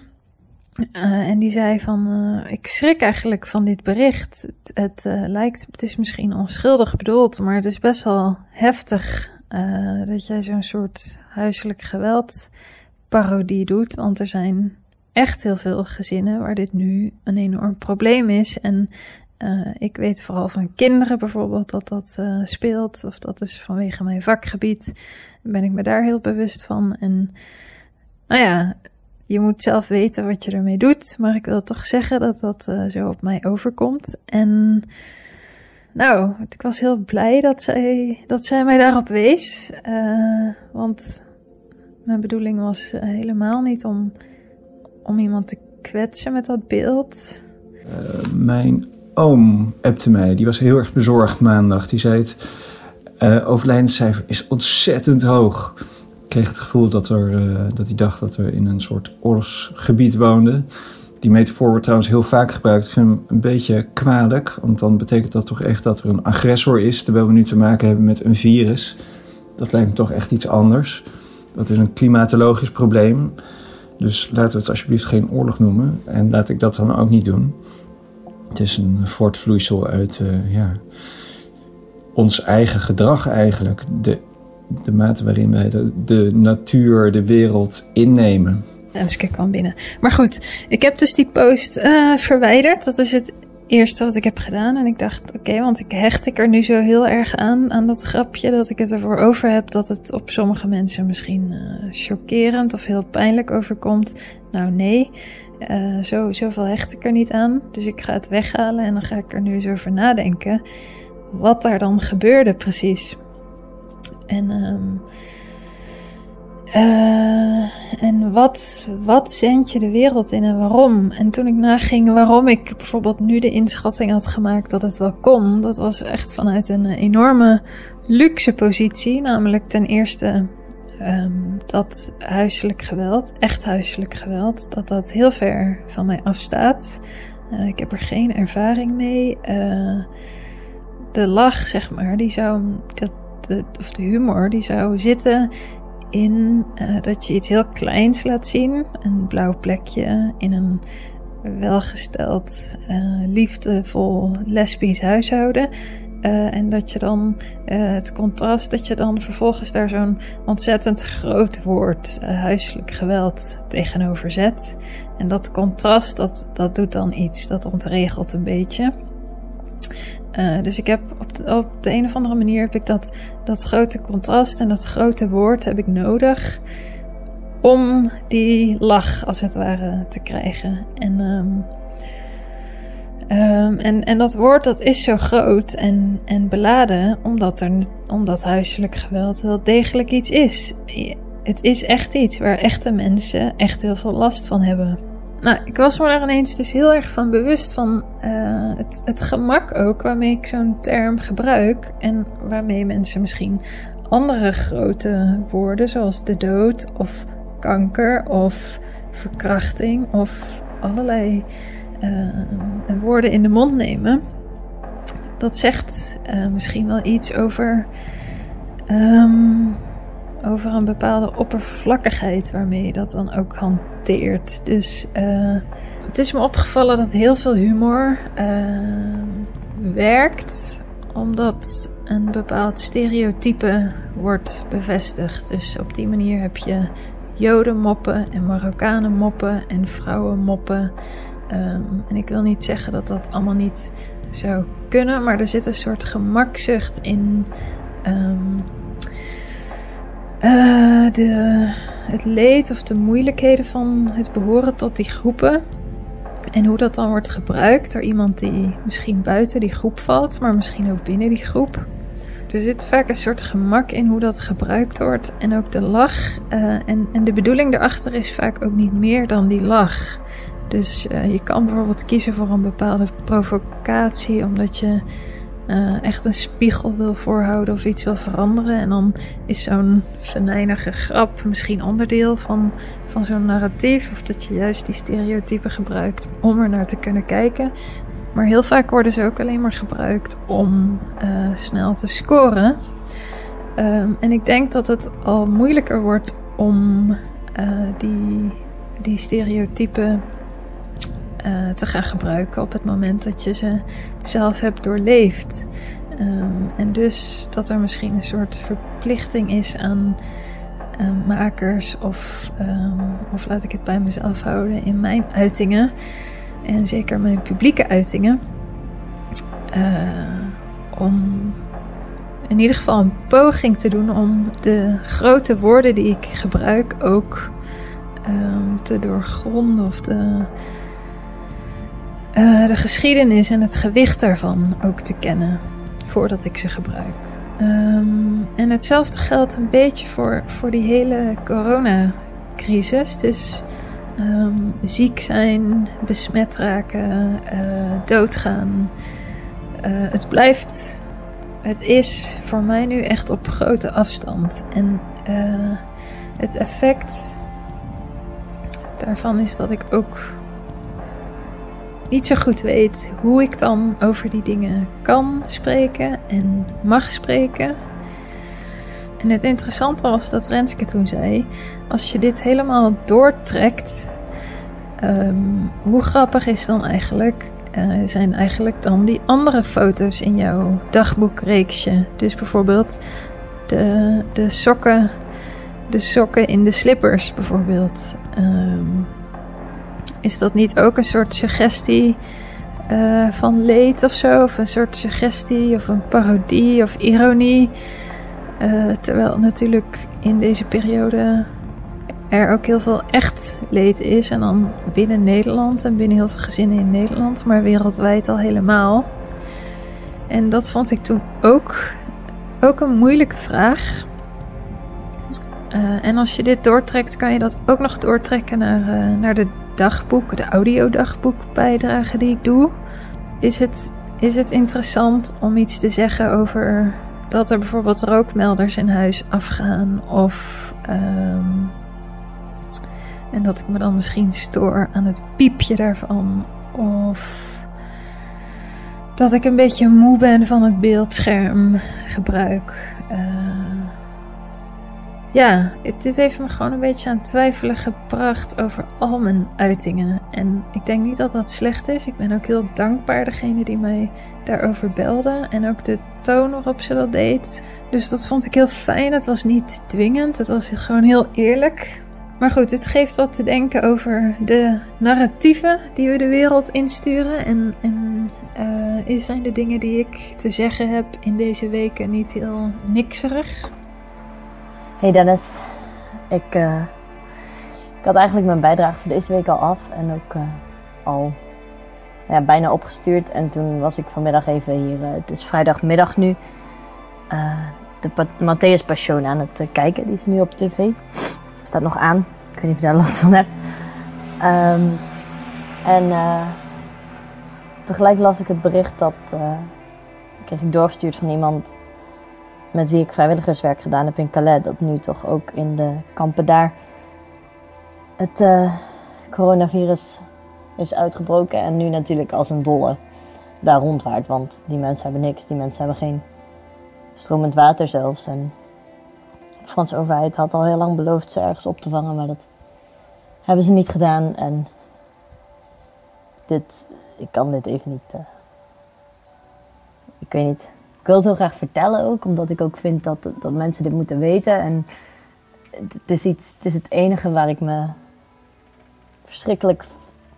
Eh, en die zei van, ik schrik eigenlijk van dit bericht. Het, het lijkt, het is misschien onschuldig bedoeld, maar het is best wel heftig eh, dat jij zo'n soort huiselijk geweld parodie doet. Want er zijn echt heel veel gezinnen waar dit nu een enorm probleem is. En uh, ik weet vooral van kinderen bijvoorbeeld dat dat uh, speelt. Of dat is vanwege mijn vakgebied. Ben ik me daar heel bewust van. En nou ja, je moet zelf weten wat je ermee doet. Maar ik wil toch zeggen dat dat zo op mij overkomt. En nou, ik was heel blij dat zij, dat zij mij daarop wees. want mijn bedoeling was helemaal niet om, om iemand te kwetsen met dat beeld. mijn oom appte mij. Die was heel erg bezorgd maandag. Die zei het overlijdenscijfer is ontzettend hoog. Ik kreeg het gevoel dat, er, dat hij dacht dat we in een soort oorlogsgebied woonden. Die metafoor wordt trouwens heel vaak gebruikt. Ik vind hem een beetje kwalijk. Want dan betekent dat toch echt dat er een agressor is. Terwijl we nu te maken hebben met een virus. Dat lijkt me toch echt iets anders. Dat is een klimatologisch probleem. Dus laten we het alsjeblieft geen oorlog noemen. En laat ik dat dan ook niet doen. Het is een voortvloeisel uit uh, ja, ons eigen gedrag eigenlijk. De, de mate waarin wij de, de natuur, de wereld innemen. En dus ik kwam binnen. Maar goed, ik heb dus die post uh, verwijderd. Dat is het eerste wat ik heb gedaan. En ik dacht, oké, want ik hecht ik er nu zo heel erg aan, aan dat grapje, dat ik het ervoor over heb dat het op sommige mensen misschien uh, chockerend of heel pijnlijk overkomt. Nou, nee. Uh, zo, zoveel hecht ik er niet aan. Dus ik ga het weghalen en dan ga ik er nu eens over nadenken. Wat daar dan gebeurde precies. En, um, uh, en wat, wat zend je de wereld in en waarom? En toen ik naging waarom ik bijvoorbeeld nu de inschatting had gemaakt dat het wel kon, dat was echt vanuit een enorme luxe positie. Namelijk ten eerste um, dat huiselijk geweld, echt huiselijk geweld, dat dat heel ver van mij afstaat. Uh, ik heb er geen ervaring mee. Uh, de lach, zeg maar, die zou, dat, of de humor, die zou zitten in uh, dat je iets heel kleins laat zien. Een blauw plekje in een welgesteld, liefdevol lesbisch huishouden. Uh, en dat je dan het contrast, dat je dan vervolgens daar zo'n ontzettend groot woord, uh, huiselijk geweld, tegenover zet. En dat contrast, dat, dat doet dan iets, dat ontregelt een beetje. Dus ik heb op de, op de een of andere manier heb ik dat, dat grote contrast en dat grote woord heb ik nodig om die lach als het ware te krijgen. En um, Um, en, en dat woord dat is zo groot en, en beladen omdat, er, omdat huiselijk geweld wel degelijk iets is. Het is echt iets waar echte mensen echt heel veel last van hebben. Nou, ik was me daar ineens dus heel erg van bewust van uh, het, het gemak ook waarmee ik zo'n term gebruik. En waarmee mensen misschien andere grote woorden zoals de dood of kanker of verkrachting of allerlei uh, woorden in de mond nemen, dat zegt uh, misschien wel iets over, um, over een bepaalde oppervlakkigheid waarmee je dat dan ook hanteert. Dus uh, het is me opgevallen dat heel veel humor werkt omdat een bepaald stereotype wordt bevestigd. Dus op die manier heb je Joden moppen en Marokkanen moppen en vrouwen moppen. Um, en ik wil niet zeggen dat dat allemaal niet zou kunnen, maar er zit een soort gemakzucht in um, uh, de, het leed of de moeilijkheden van het behoren tot die groepen. En hoe dat dan wordt gebruikt door iemand die misschien buiten die groep valt, maar misschien ook binnen die groep. Er zit vaak een soort gemak in hoe dat gebruikt wordt. En ook de lach. Uh, en, en de bedoeling daarachter is vaak ook niet meer dan die lach. Dus uh, je kan bijvoorbeeld kiezen voor een bepaalde provocatie, omdat je uh, echt een spiegel wil voorhouden of iets wil veranderen. En dan is zo'n venijnige grap misschien onderdeel van, van zo'n narratief. Of dat je juist die stereotypen gebruikt om er naar te kunnen kijken. Maar heel vaak worden ze ook alleen maar gebruikt om uh, snel te scoren. Um, en ik denk dat het al moeilijker wordt om die, die stereotypen uh, te gaan gebruiken op het moment dat je ze zelf hebt doorleefd. Um, en dus dat er misschien een soort verplichting is aan eh, makers of, ehm, of laat ik het bij mezelf houden in mijn uitingen. En zeker mijn publieke uitingen. Eh, om in ieder geval een poging te doen om de grote woorden die ik gebruik ook ehm, te doorgronden of te, eh, de geschiedenis en het gewicht daarvan ook te kennen voordat ik ze gebruik. Ehm, en hetzelfde geldt een beetje voor, voor die hele coronacrisis. Dus ehm, ziek zijn, besmet raken, uh, doodgaan. Uh, het blijft, het is voor mij nu echt op grote afstand. En het effect daarvan is dat ik ook niet zo goed weet hoe ik dan over die dingen kan spreken en mag spreken. En het interessante was dat Renske toen zei: als je dit helemaal doortrekt, um, hoe grappig is dan eigenlijk? Uh, zijn eigenlijk dan die andere foto's in jouw dagboekreeksje? Dus bijvoorbeeld de, de sokken, de sokken in de slippers bijvoorbeeld. Um, is dat niet ook een soort suggestie uh, van leed of zo? Of een soort suggestie of een parodie of ironie? Uh, terwijl natuurlijk in deze periode er ook heel veel echt leed is. En dan binnen Nederland en binnen heel veel gezinnen in Nederland, maar wereldwijd al helemaal. En dat vond ik toen ook, ook een moeilijke vraag. Uh, en als je dit doortrekt, kan je dat ook nog doortrekken naar, uh, naar de dagboek, de audiodagboekbijdrage die ik doe. Is het, is het interessant om iets te zeggen over dat er bijvoorbeeld rookmelders in huis afgaan? Of. Um, en dat ik me dan misschien stoor aan het piepje daarvan. Of dat ik een beetje moe ben van het beeldscherm gebruik. Uh, ja, dit heeft me gewoon een beetje aan twijfelen gebracht over al mijn uitingen. En ik denk niet dat dat slecht is. Ik ben ook heel dankbaar degene die mij daarover belde. En ook de toon waarop ze dat deed. Dus dat vond ik heel fijn. Het was niet dwingend. Het was gewoon heel eerlijk. Maar goed, het geeft wat te denken over de narratieven die we de wereld insturen. En, en uh, zijn de dingen die ik te zeggen heb in deze weken niet heel nikserig? Hey Dennis, ik, uh, ik had eigenlijk mijn bijdrage voor deze week al af en ook uh, al ja, bijna opgestuurd. En toen was ik vanmiddag even hier, uh, het is vrijdagmiddag nu, de Matthäus Passion aan het kijken. Die is nu op tv. Staat nog aan. Ik weet niet of je daar last van hebt. Um, en tegelijk las ik het bericht dat, kreeg ik doorgestuurd van iemand met wie ik vrijwilligerswerk gedaan heb in Calais, dat nu toch ook in de kampen daar het uh, coronavirus is uitgebroken en nu natuurlijk als een dolle daar rondwaart. Want die mensen hebben niks, die mensen hebben geen stromend water zelfs. En de Franse overheid had al heel lang beloofd ze ergens op te vangen, maar dat hebben ze niet gedaan. En dit, ik kan dit even niet. Uh, ik weet niet ik wil het heel graag vertellen ook, omdat ik ook vind dat, dat mensen dit moeten weten. En het is, iets, het is het enige waar ik me verschrikkelijk.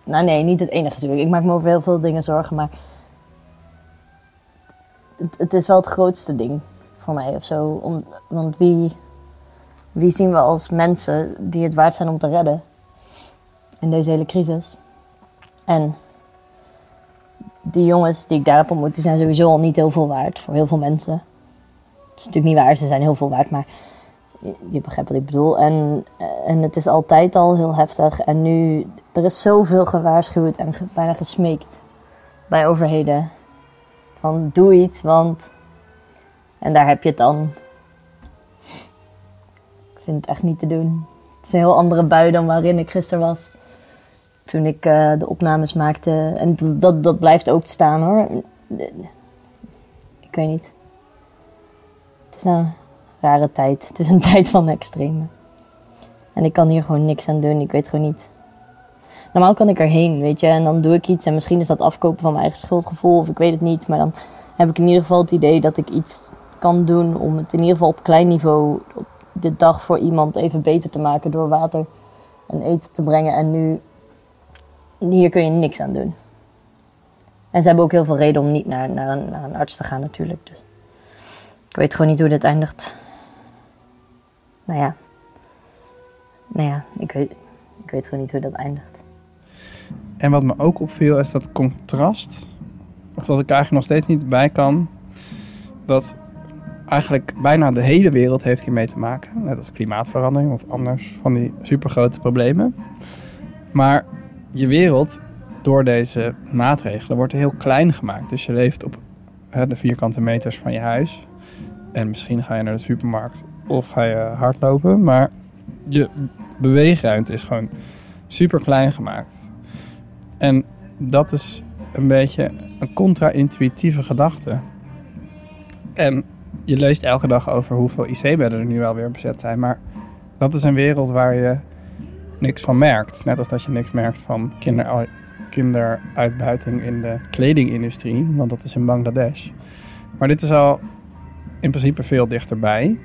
Nou, nee, niet het enige natuurlijk. Ik maak me over heel veel dingen zorgen, maar. Het, is wel het grootste ding voor mij of zo. Want wie, wie zien we als mensen die het waard zijn om te redden in deze hele crisis? En die jongens die ik daar heb ontmoet, die zijn sowieso al niet heel veel waard voor heel veel mensen. Het is natuurlijk niet waar, ze zijn heel veel waard, maar je, je begrijpt wat ik bedoel. En, en het is altijd al heel heftig. En nu, er is zoveel gewaarschuwd en bijna gesmeekt bij overheden. Van doe iets, want... En daar heb je het dan. Ik vind het echt niet te doen. Het is een heel andere bui dan waarin ik gisteren was toen ik uh, de opnames maakte. En dat, dat blijft ook staan hoor. Ik weet niet. Het is een rare tijd. Het is een [laughs] tijd van extreme. En ik kan hier gewoon niks aan doen. Ik weet gewoon niet. Normaal kan ik erheen, weet je. En dan doe ik iets. En misschien is dat afkopen van mijn eigen schuldgevoel. Of ik weet het niet. Maar dan heb ik in ieder geval het idee dat ik iets kan doen om het in ieder geval op klein niveau de dag voor iemand even beter te maken door water en eten te brengen. En nu, hier kun je niks aan doen. En ze hebben ook heel veel reden om niet naar, naar, een, naar een arts te gaan natuurlijk. Dus ik weet gewoon niet hoe dit eindigt. Nou ja. Nou ja, ik weet, ik weet gewoon niet hoe dat eindigt. En wat me ook opviel is dat contrast, of dat ik eigenlijk nog steeds niet bij kan, dat eigenlijk bijna de hele wereld heeft hiermee te maken. Net als klimaatverandering of anders van die supergrote problemen. Maar je wereld, door deze maatregelen, wordt heel klein gemaakt. Dus je leeft op hè, de vierkante meters van je huis. En misschien ga je naar de supermarkt of ga je hardlopen. Maar je beweegruimte is gewoon super klein gemaakt. En dat is een beetje een contra-intuïtieve gedachte. En je leest elke dag over hoeveel IC-bedden er nu alweer bezet zijn. Maar dat is een wereld waar je niks van merkt. Net als dat je niks merkt van kinder, kinderuitbuiting in de kledingindustrie. Want dat is in Bangladesh. Maar dit is al in principe veel dichterbij.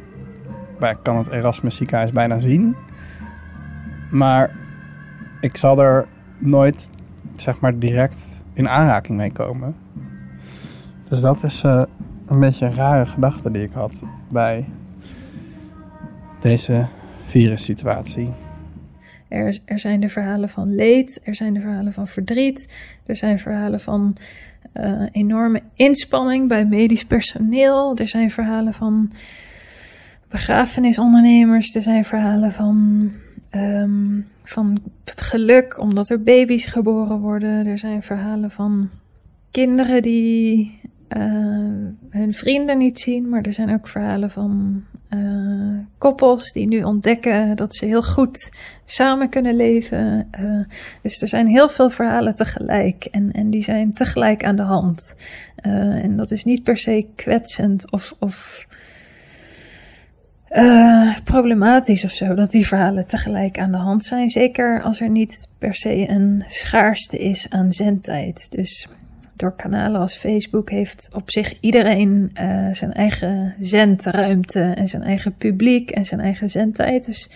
Waar kan het Erasmus ziekenhuis bijna zien. Maar ik zal er nooit zeg maar direct in aanraking mee komen. Dus dat is uh, een beetje een rare gedachte die ik had bij deze virussituatie. Er, er zijn de verhalen van leed, er zijn de verhalen van verdriet, er zijn verhalen van uh, enorme inspanning bij medisch personeel, er zijn verhalen van begrafenisondernemers, er zijn verhalen van um, van geluk omdat er baby's geboren worden. Er zijn verhalen van kinderen die uh, hun vrienden niet zien, maar er zijn ook verhalen van uh, koppels die nu ontdekken dat ze heel goed samen kunnen leven. Uh, dus er zijn heel veel verhalen tegelijk en, en die zijn tegelijk aan de hand. en dat is niet per se kwetsend of, of problematisch of zo, dat die verhalen tegelijk aan de hand zijn. Zeker als er niet per se een schaarste is aan zendtijd. Dus door kanalen als Facebook heeft op zich iedereen uh, zijn eigen zendruimte en zijn eigen publiek en zijn eigen zendtijd. Dus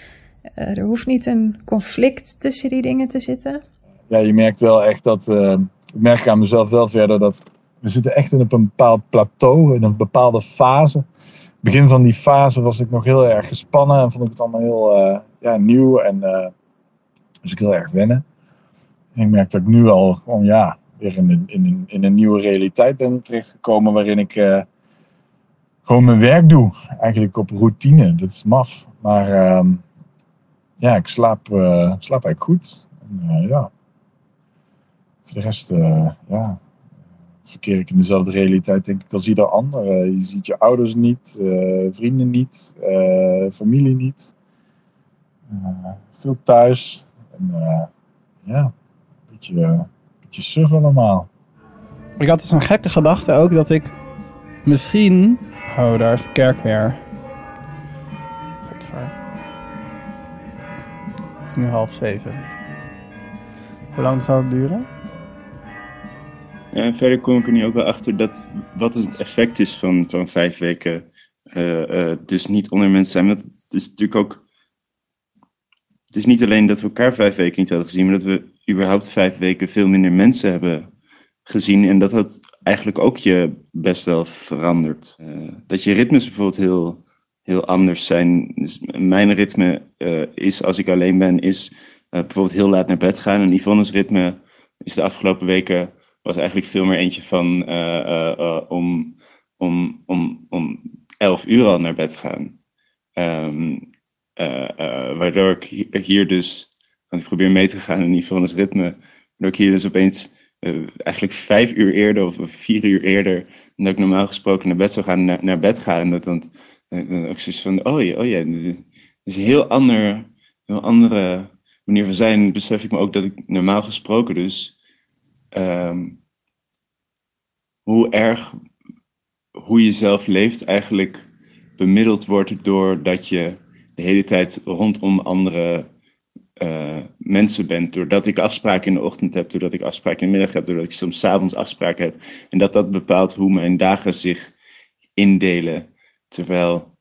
uh, er hoeft niet een conflict tussen die dingen te zitten. Ja, je merkt wel echt dat, ik merk aan mezelf wel verder dat we zitten echt in een bepaald plateau, in een bepaalde fase begin van die fase was ik nog heel erg gespannen en vond ik het allemaal heel ja, nieuw en dus ik heel erg wennen. En ik merk dat ik nu al gewoon ja, weer in, in, in een nieuwe realiteit ben terechtgekomen waarin ik uh, gewoon mijn werk doe. Eigenlijk op routine, dat is maf. Maar ehm, ja, ik slaap, slaap eigenlijk goed. En, ja. Voor de rest, ja, verkeer ik in dezelfde realiteit, denk ik, als ieder ander. je ziet je ouders niet, uh, vrienden niet, uh, familie niet. Uh, veel thuis. En ja, een beetje, een beetje suf allemaal. Ik had dus een gekke gedachte ook dat ik misschien... Oh, daar is de kerk weer. Godver. Het is nu half zeven. Hoe lang zal het duren? En verder kom ik er nu ook wel achter dat wat het effect is van, van vijf weken. Uh, uh, dus niet onder mensen zijn. Want het is natuurlijk ook. Het is niet alleen dat we elkaar vijf weken niet hadden gezien, maar dat we überhaupt vijf weken veel minder mensen hebben gezien. En dat dat eigenlijk ook je best wel verandert. Uh, dat je ritmes bijvoorbeeld heel, heel anders zijn. Dus mijn ritme is, als ik alleen ben, is bijvoorbeeld heel laat naar bed gaan. En Yvonne's ritme is de afgelopen weken was eigenlijk veel meer eentje van om, om, om, om elf uur al naar bed gaan. Um, waardoor ik hier dus, want ik probeer mee te gaan in Yvonne's ritme, waardoor ik hier dus opeens eigenlijk vijf uur eerder of vier uur eerder dan ik normaal gesproken naar bed zou gaan, naar, bed gaan. En dat dan, dan ook zoiets van, oh ja, oh ja, is een heel, ander, heel andere manier van zijn. Besef ik me ook dat ik normaal gesproken dus um, hoe erg hoe je zelf leeft eigenlijk bemiddeld wordt doordat je de hele tijd rondom andere uh, mensen bent. Doordat ik afspraken in de ochtend heb, doordat ik afspraken in de middag heb, doordat ik soms avonds afspraken heb. En dat dat bepaalt hoe mijn dagen zich indelen. Terwijl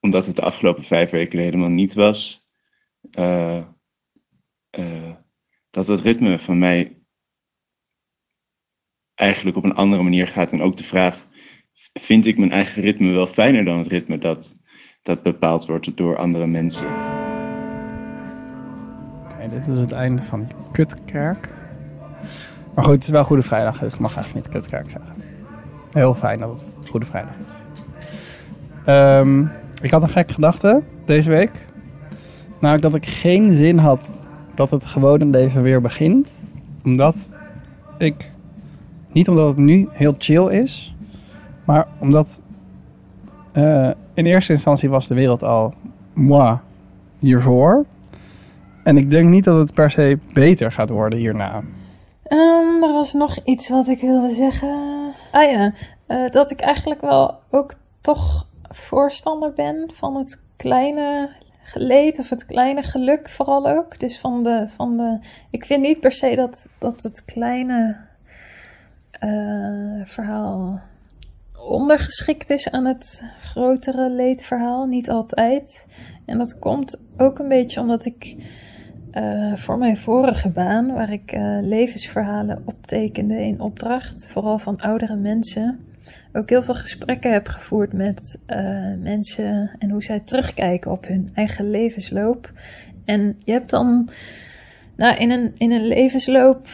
omdat het de afgelopen vijf weken helemaal niet was, eh, eh, dat het ritme van mij eigenlijk op een andere manier gaat. En ook de vraag, vind ik mijn eigen ritme wel fijner dan het ritme dat, dat bepaald wordt door andere mensen? Dit is het einde van die kutkerk. Maar goed, het is wel Goede Vrijdag, dus ik mag eigenlijk niet kutkerk zeggen. Heel fijn dat het Goede Vrijdag is. Ehm, ik had een gekke gedachte deze week. Namelijk dat ik geen zin had dat het gewone leven weer begint. Omdat ik... Niet omdat het nu heel chill is. Maar omdat... eh, in eerste instantie was de wereld al... Moi, hiervoor. En ik denk niet dat het per se beter gaat worden hierna. Ehm, er was nog iets wat ik wilde zeggen. Ah ja, eh, dat ik eigenlijk wel ook toch voorstander ben van het kleine geleed of het kleine geluk vooral ook. Dus van de, van de ik vind niet per se dat, dat het kleine eh, verhaal ondergeschikt is aan het grotere leedverhaal. Niet altijd. En dat komt ook een beetje omdat ik eh, voor mijn vorige baan, waar ik eh, levensverhalen optekende in opdracht, vooral van oudere mensen, ook heel veel gesprekken heb gevoerd met eh, mensen en hoe zij terugkijken op hun eigen levensloop. En je hebt dan, nou, in een, in een levensloop,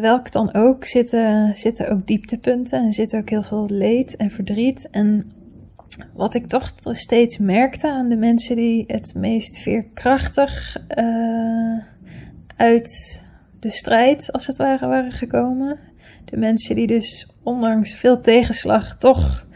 welk dan ook, zitten, zitten ook dieptepunten en zit ook heel veel leed en verdriet. En wat ik toch steeds merkte aan de mensen die het meest veerkrachtig eh, uit de strijd, als het ware, waren gekomen. De mensen die dus ondanks veel tegenslag toch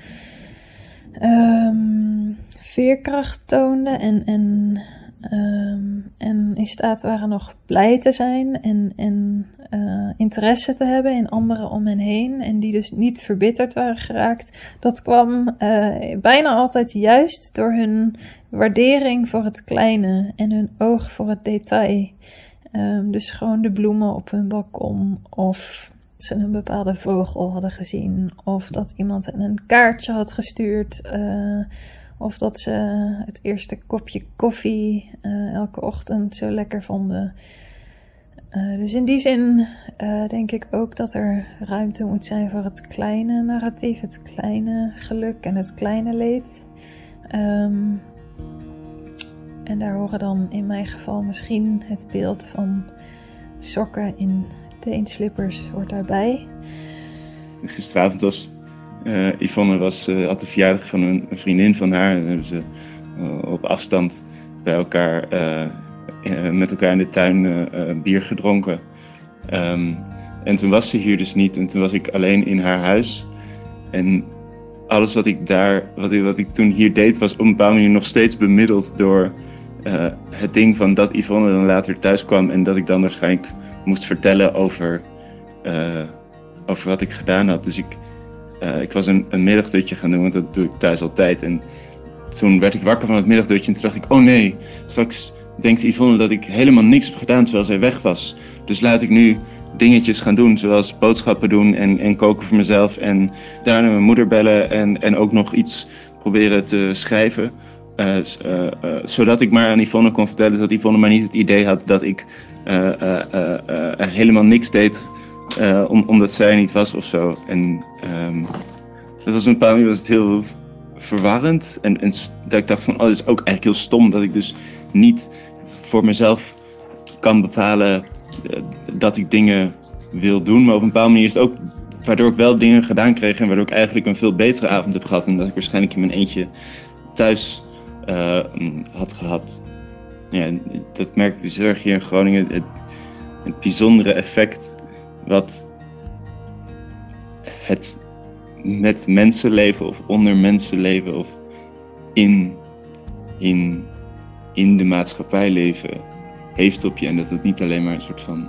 ehm, veerkracht toonden en, en, ehm, en in staat waren nog blij te zijn en, en eh, interesse te hebben in anderen om hen heen. En die dus niet verbitterd waren geraakt. Dat kwam eh, bijna altijd juist door hun waardering voor het kleine en hun oog voor het detail. Ehm, dus gewoon de bloemen op hun balkon of ze een bepaalde vogel hadden gezien. Of dat iemand een kaartje had gestuurd. eh, of dat ze het eerste kopje koffie eh, elke ochtend zo lekker vonden. Eh, dus in die zin eh, denk ik ook dat er ruimte moet zijn voor het kleine narratief, het kleine geluk en het kleine leed. Ehm, en daar horen dan in mijn geval misschien het beeld van sokken in teenslippers hoort daarbij. Gisteravond was eh, Yvonne was, eh, had de verjaardag van een, vriendin van haar. En hebben ze eh, op afstand bij elkaar, met elkaar in de tuin bier gedronken. Ehm, en toen was ze hier dus niet. En toen was ik alleen in haar huis. En alles wat ik daar, wat ik, wat ik toen hier deed, was op een bepaalde manier nog steeds bemiddeld door het ding van dat Yvonne dan later thuis kwam en dat ik dan waarschijnlijk moest vertellen over, over wat ik gedaan had. Dus ik, eh, ik was een, middagdutje gaan doen, want dat doe ik thuis altijd. En toen werd ik wakker van het middagdutje en toen dacht ik, oh nee, straks denkt Yvonne dat ik helemaal niks heb gedaan terwijl zij weg was. Dus laat ik nu dingetjes gaan doen, zoals boodschappen doen en, en koken voor mezelf. En daarna mijn moeder bellen en, en ook nog iets proberen te schrijven. Eh, eh, zodat ik maar aan Yvonne kon vertellen dat Yvonne maar niet het idee had dat ik helemaal niks deed eh, om, omdat zij er niet was of zo. En ehm, dat was op een bepaalde manier was het heel verwarrend. En, en dat ik dacht van, oh, dat is ook eigenlijk heel stom dat ik dus niet voor mezelf kan bepalen eh, dat ik dingen wil doen. Maar op een bepaalde manier is het ook waardoor ik wel dingen gedaan kreeg en waardoor ik eigenlijk een veel betere avond heb gehad. En dat ik waarschijnlijk in mijn eentje thuis eh, mm, had gehad. Ja, dat merk ik dus erg hier in Groningen. Het, het bijzondere effect wat het met mensen leven of onder mensen leven of in, in, in de maatschappij leven heeft op je. En dat het niet alleen maar een soort van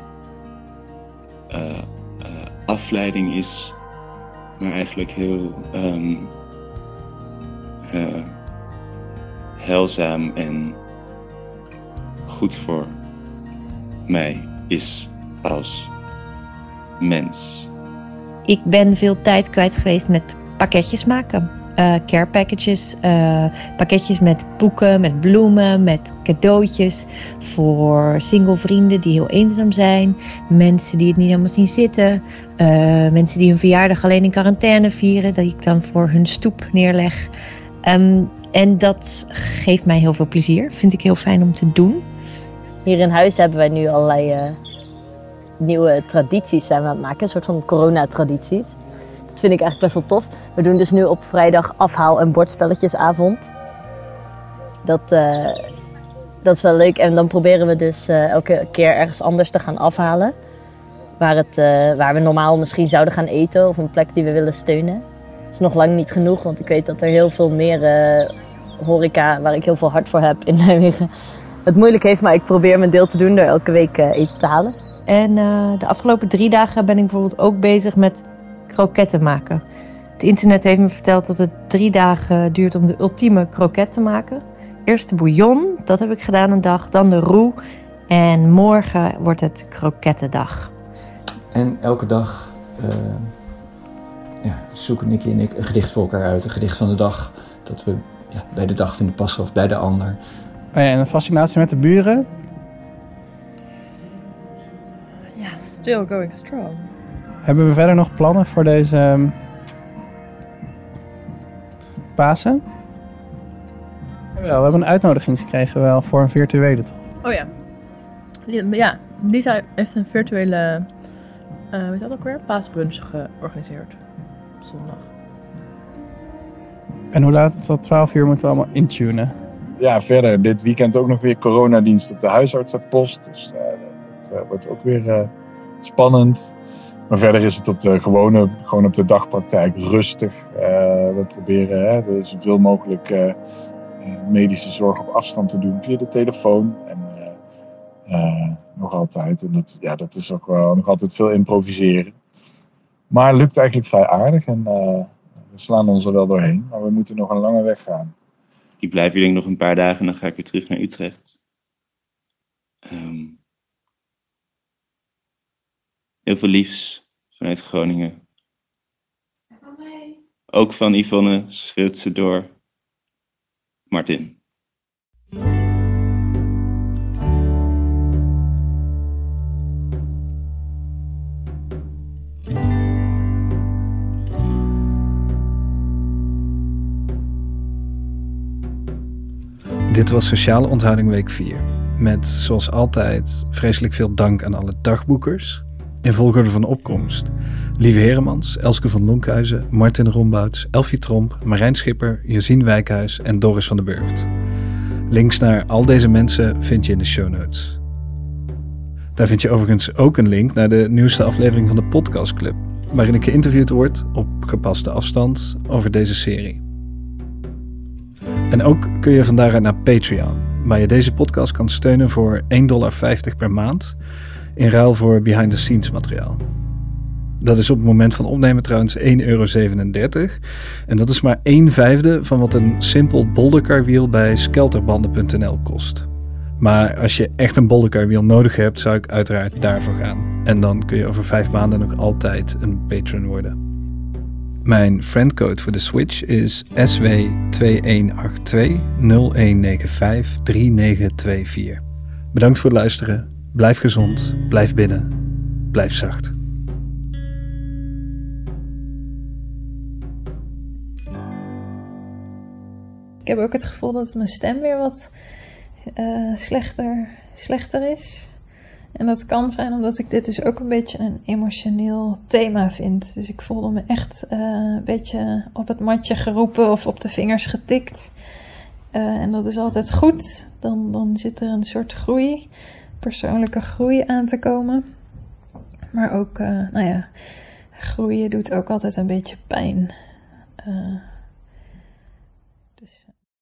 eh, eh, afleiding is, maar eigenlijk heel eh, heilzaam en goed voor mij is als mens. Ik ben veel tijd kwijt geweest met pakketjes maken. eh, care packages, eh, pakketjes met boeken, met bloemen, met cadeautjes voor single vrienden die heel eenzaam zijn, mensen die het niet helemaal zien zitten, eh, mensen die hun verjaardag alleen in quarantaine vieren, dat ik dan voor hun stoep neerleg. Ehm, en dat geeft mij heel veel plezier, vind ik heel fijn om te doen. Hier in huis hebben wij nu allerlei eh, nieuwe tradities zijn we aan het maken. Een soort van corona-tradities. Dat vind ik eigenlijk best wel tof. We doen dus nu op vrijdag afhaal- en bordspelletjesavond. Dat, eh, dat is wel leuk. En dan proberen we dus eh, elke keer ergens anders te gaan afhalen. Waar, het, eh, waar we normaal misschien zouden gaan eten of een plek die we willen steunen. Dat is nog lang niet genoeg, want ik weet dat er heel veel meer horeca, waar ik heel veel hart voor heb in Nijmegen, het moeilijk heeft. Maar ik probeer mijn deel te doen door elke week eten te halen. En eh, de afgelopen drie dagen ben ik bijvoorbeeld ook bezig met kroketten maken. Het internet heeft me verteld dat het drie dagen duurt om de ultieme kroket te maken. Eerst de bouillon, dat heb ik gedaan een dag. Dan de roux. En morgen wordt het krokettendag. En elke dag eh, ja, zoeken Nicky en ik een gedicht voor elkaar uit. Een gedicht van de dag. Dat we ja, bij de dag vinden passen of bij de ander. Oh ja, en een fascinatie met de buren. Still going strong. Hebben we verder nog plannen voor deze ehm, Pasen? Jawel, we hebben een uitnodiging gekregen wel voor een virtuele toch? Oh ja. Ja, Lisa heeft een virtuele, eh weet dat ook weer? Paasbrunch georganiseerd. Op zondag. En hoe laat? Tot 12 uur moeten we allemaal intunen. Ja, verder dit weekend ook nog weer coronadienst op de huisartsenpost. Dus eh, dat eh, wordt ook weer eh, spannend. Maar verder is het op de gewone, gewoon op de dagpraktijk rustig. Eh, we proberen hè, er zoveel mogelijk eh, eh, medische zorg op afstand te doen via de telefoon. En nog altijd. En dat, ja, dat is ook wel nog altijd veel improviseren. Maar lukt eigenlijk vrij aardig en we slaan ons er wel doorheen. Maar we moeten nog een lange weg gaan. Ik blijf hier denk nog een paar dagen en dan ga ik weer terug naar Utrecht. Ehm, heel veel liefs vanuit Groningen. Ook van Yvonne schreeuwt ze door. Martin. Dit was Sociale Onthouding Week 4. Met, zoals altijd, vreselijk veel dank aan alle dagboekers. In volgorde van opkomst. Lieve Heremans, Elske van Lonkhuizen, Martin Rombouts, Elfie Tromp, Marijn Schipper, Josien Wijkhuis en Doris van den Burgt. Links naar al deze mensen vind je in de show notes. Daar vind je overigens ook een link naar de nieuwste aflevering van de Podcast Club, waarin ik geïnterviewd word op gepaste afstand over deze serie. En ook kun je van naar Patreon, waar je deze podcast kan steunen voor 1,50 dollar per maand, in ruil voor behind-the-scenes materiaal. Dat is op het moment van opnemen trouwens 1,37 euro. En dat is maar 1 vijfde van wat een simpel bolderkarwiel bij skelterbanden.nl kost. Maar als je echt een bolderkarwiel nodig hebt, zou ik uiteraard daarvoor gaan. En dan kun je over vijf maanden nog altijd een patron worden. Mijn friendcode voor de Switch is SW2182-0195-3924. Bedankt voor het luisteren. Blijf gezond, blijf binnen, blijf zacht. Ik heb ook het gevoel dat mijn stem weer wat eh, slechter, slechter is. En dat kan zijn omdat ik dit dus ook een beetje een emotioneel thema vind. Dus ik voelde me echt eh, een beetje op het matje geroepen of op de vingers getikt. Eh, en dat is altijd goed. Dan, dan zit er een soort groei, persoonlijke groei aan te komen. Maar ook, eh, nou ja, groeien doet ook altijd een beetje pijn. Dus.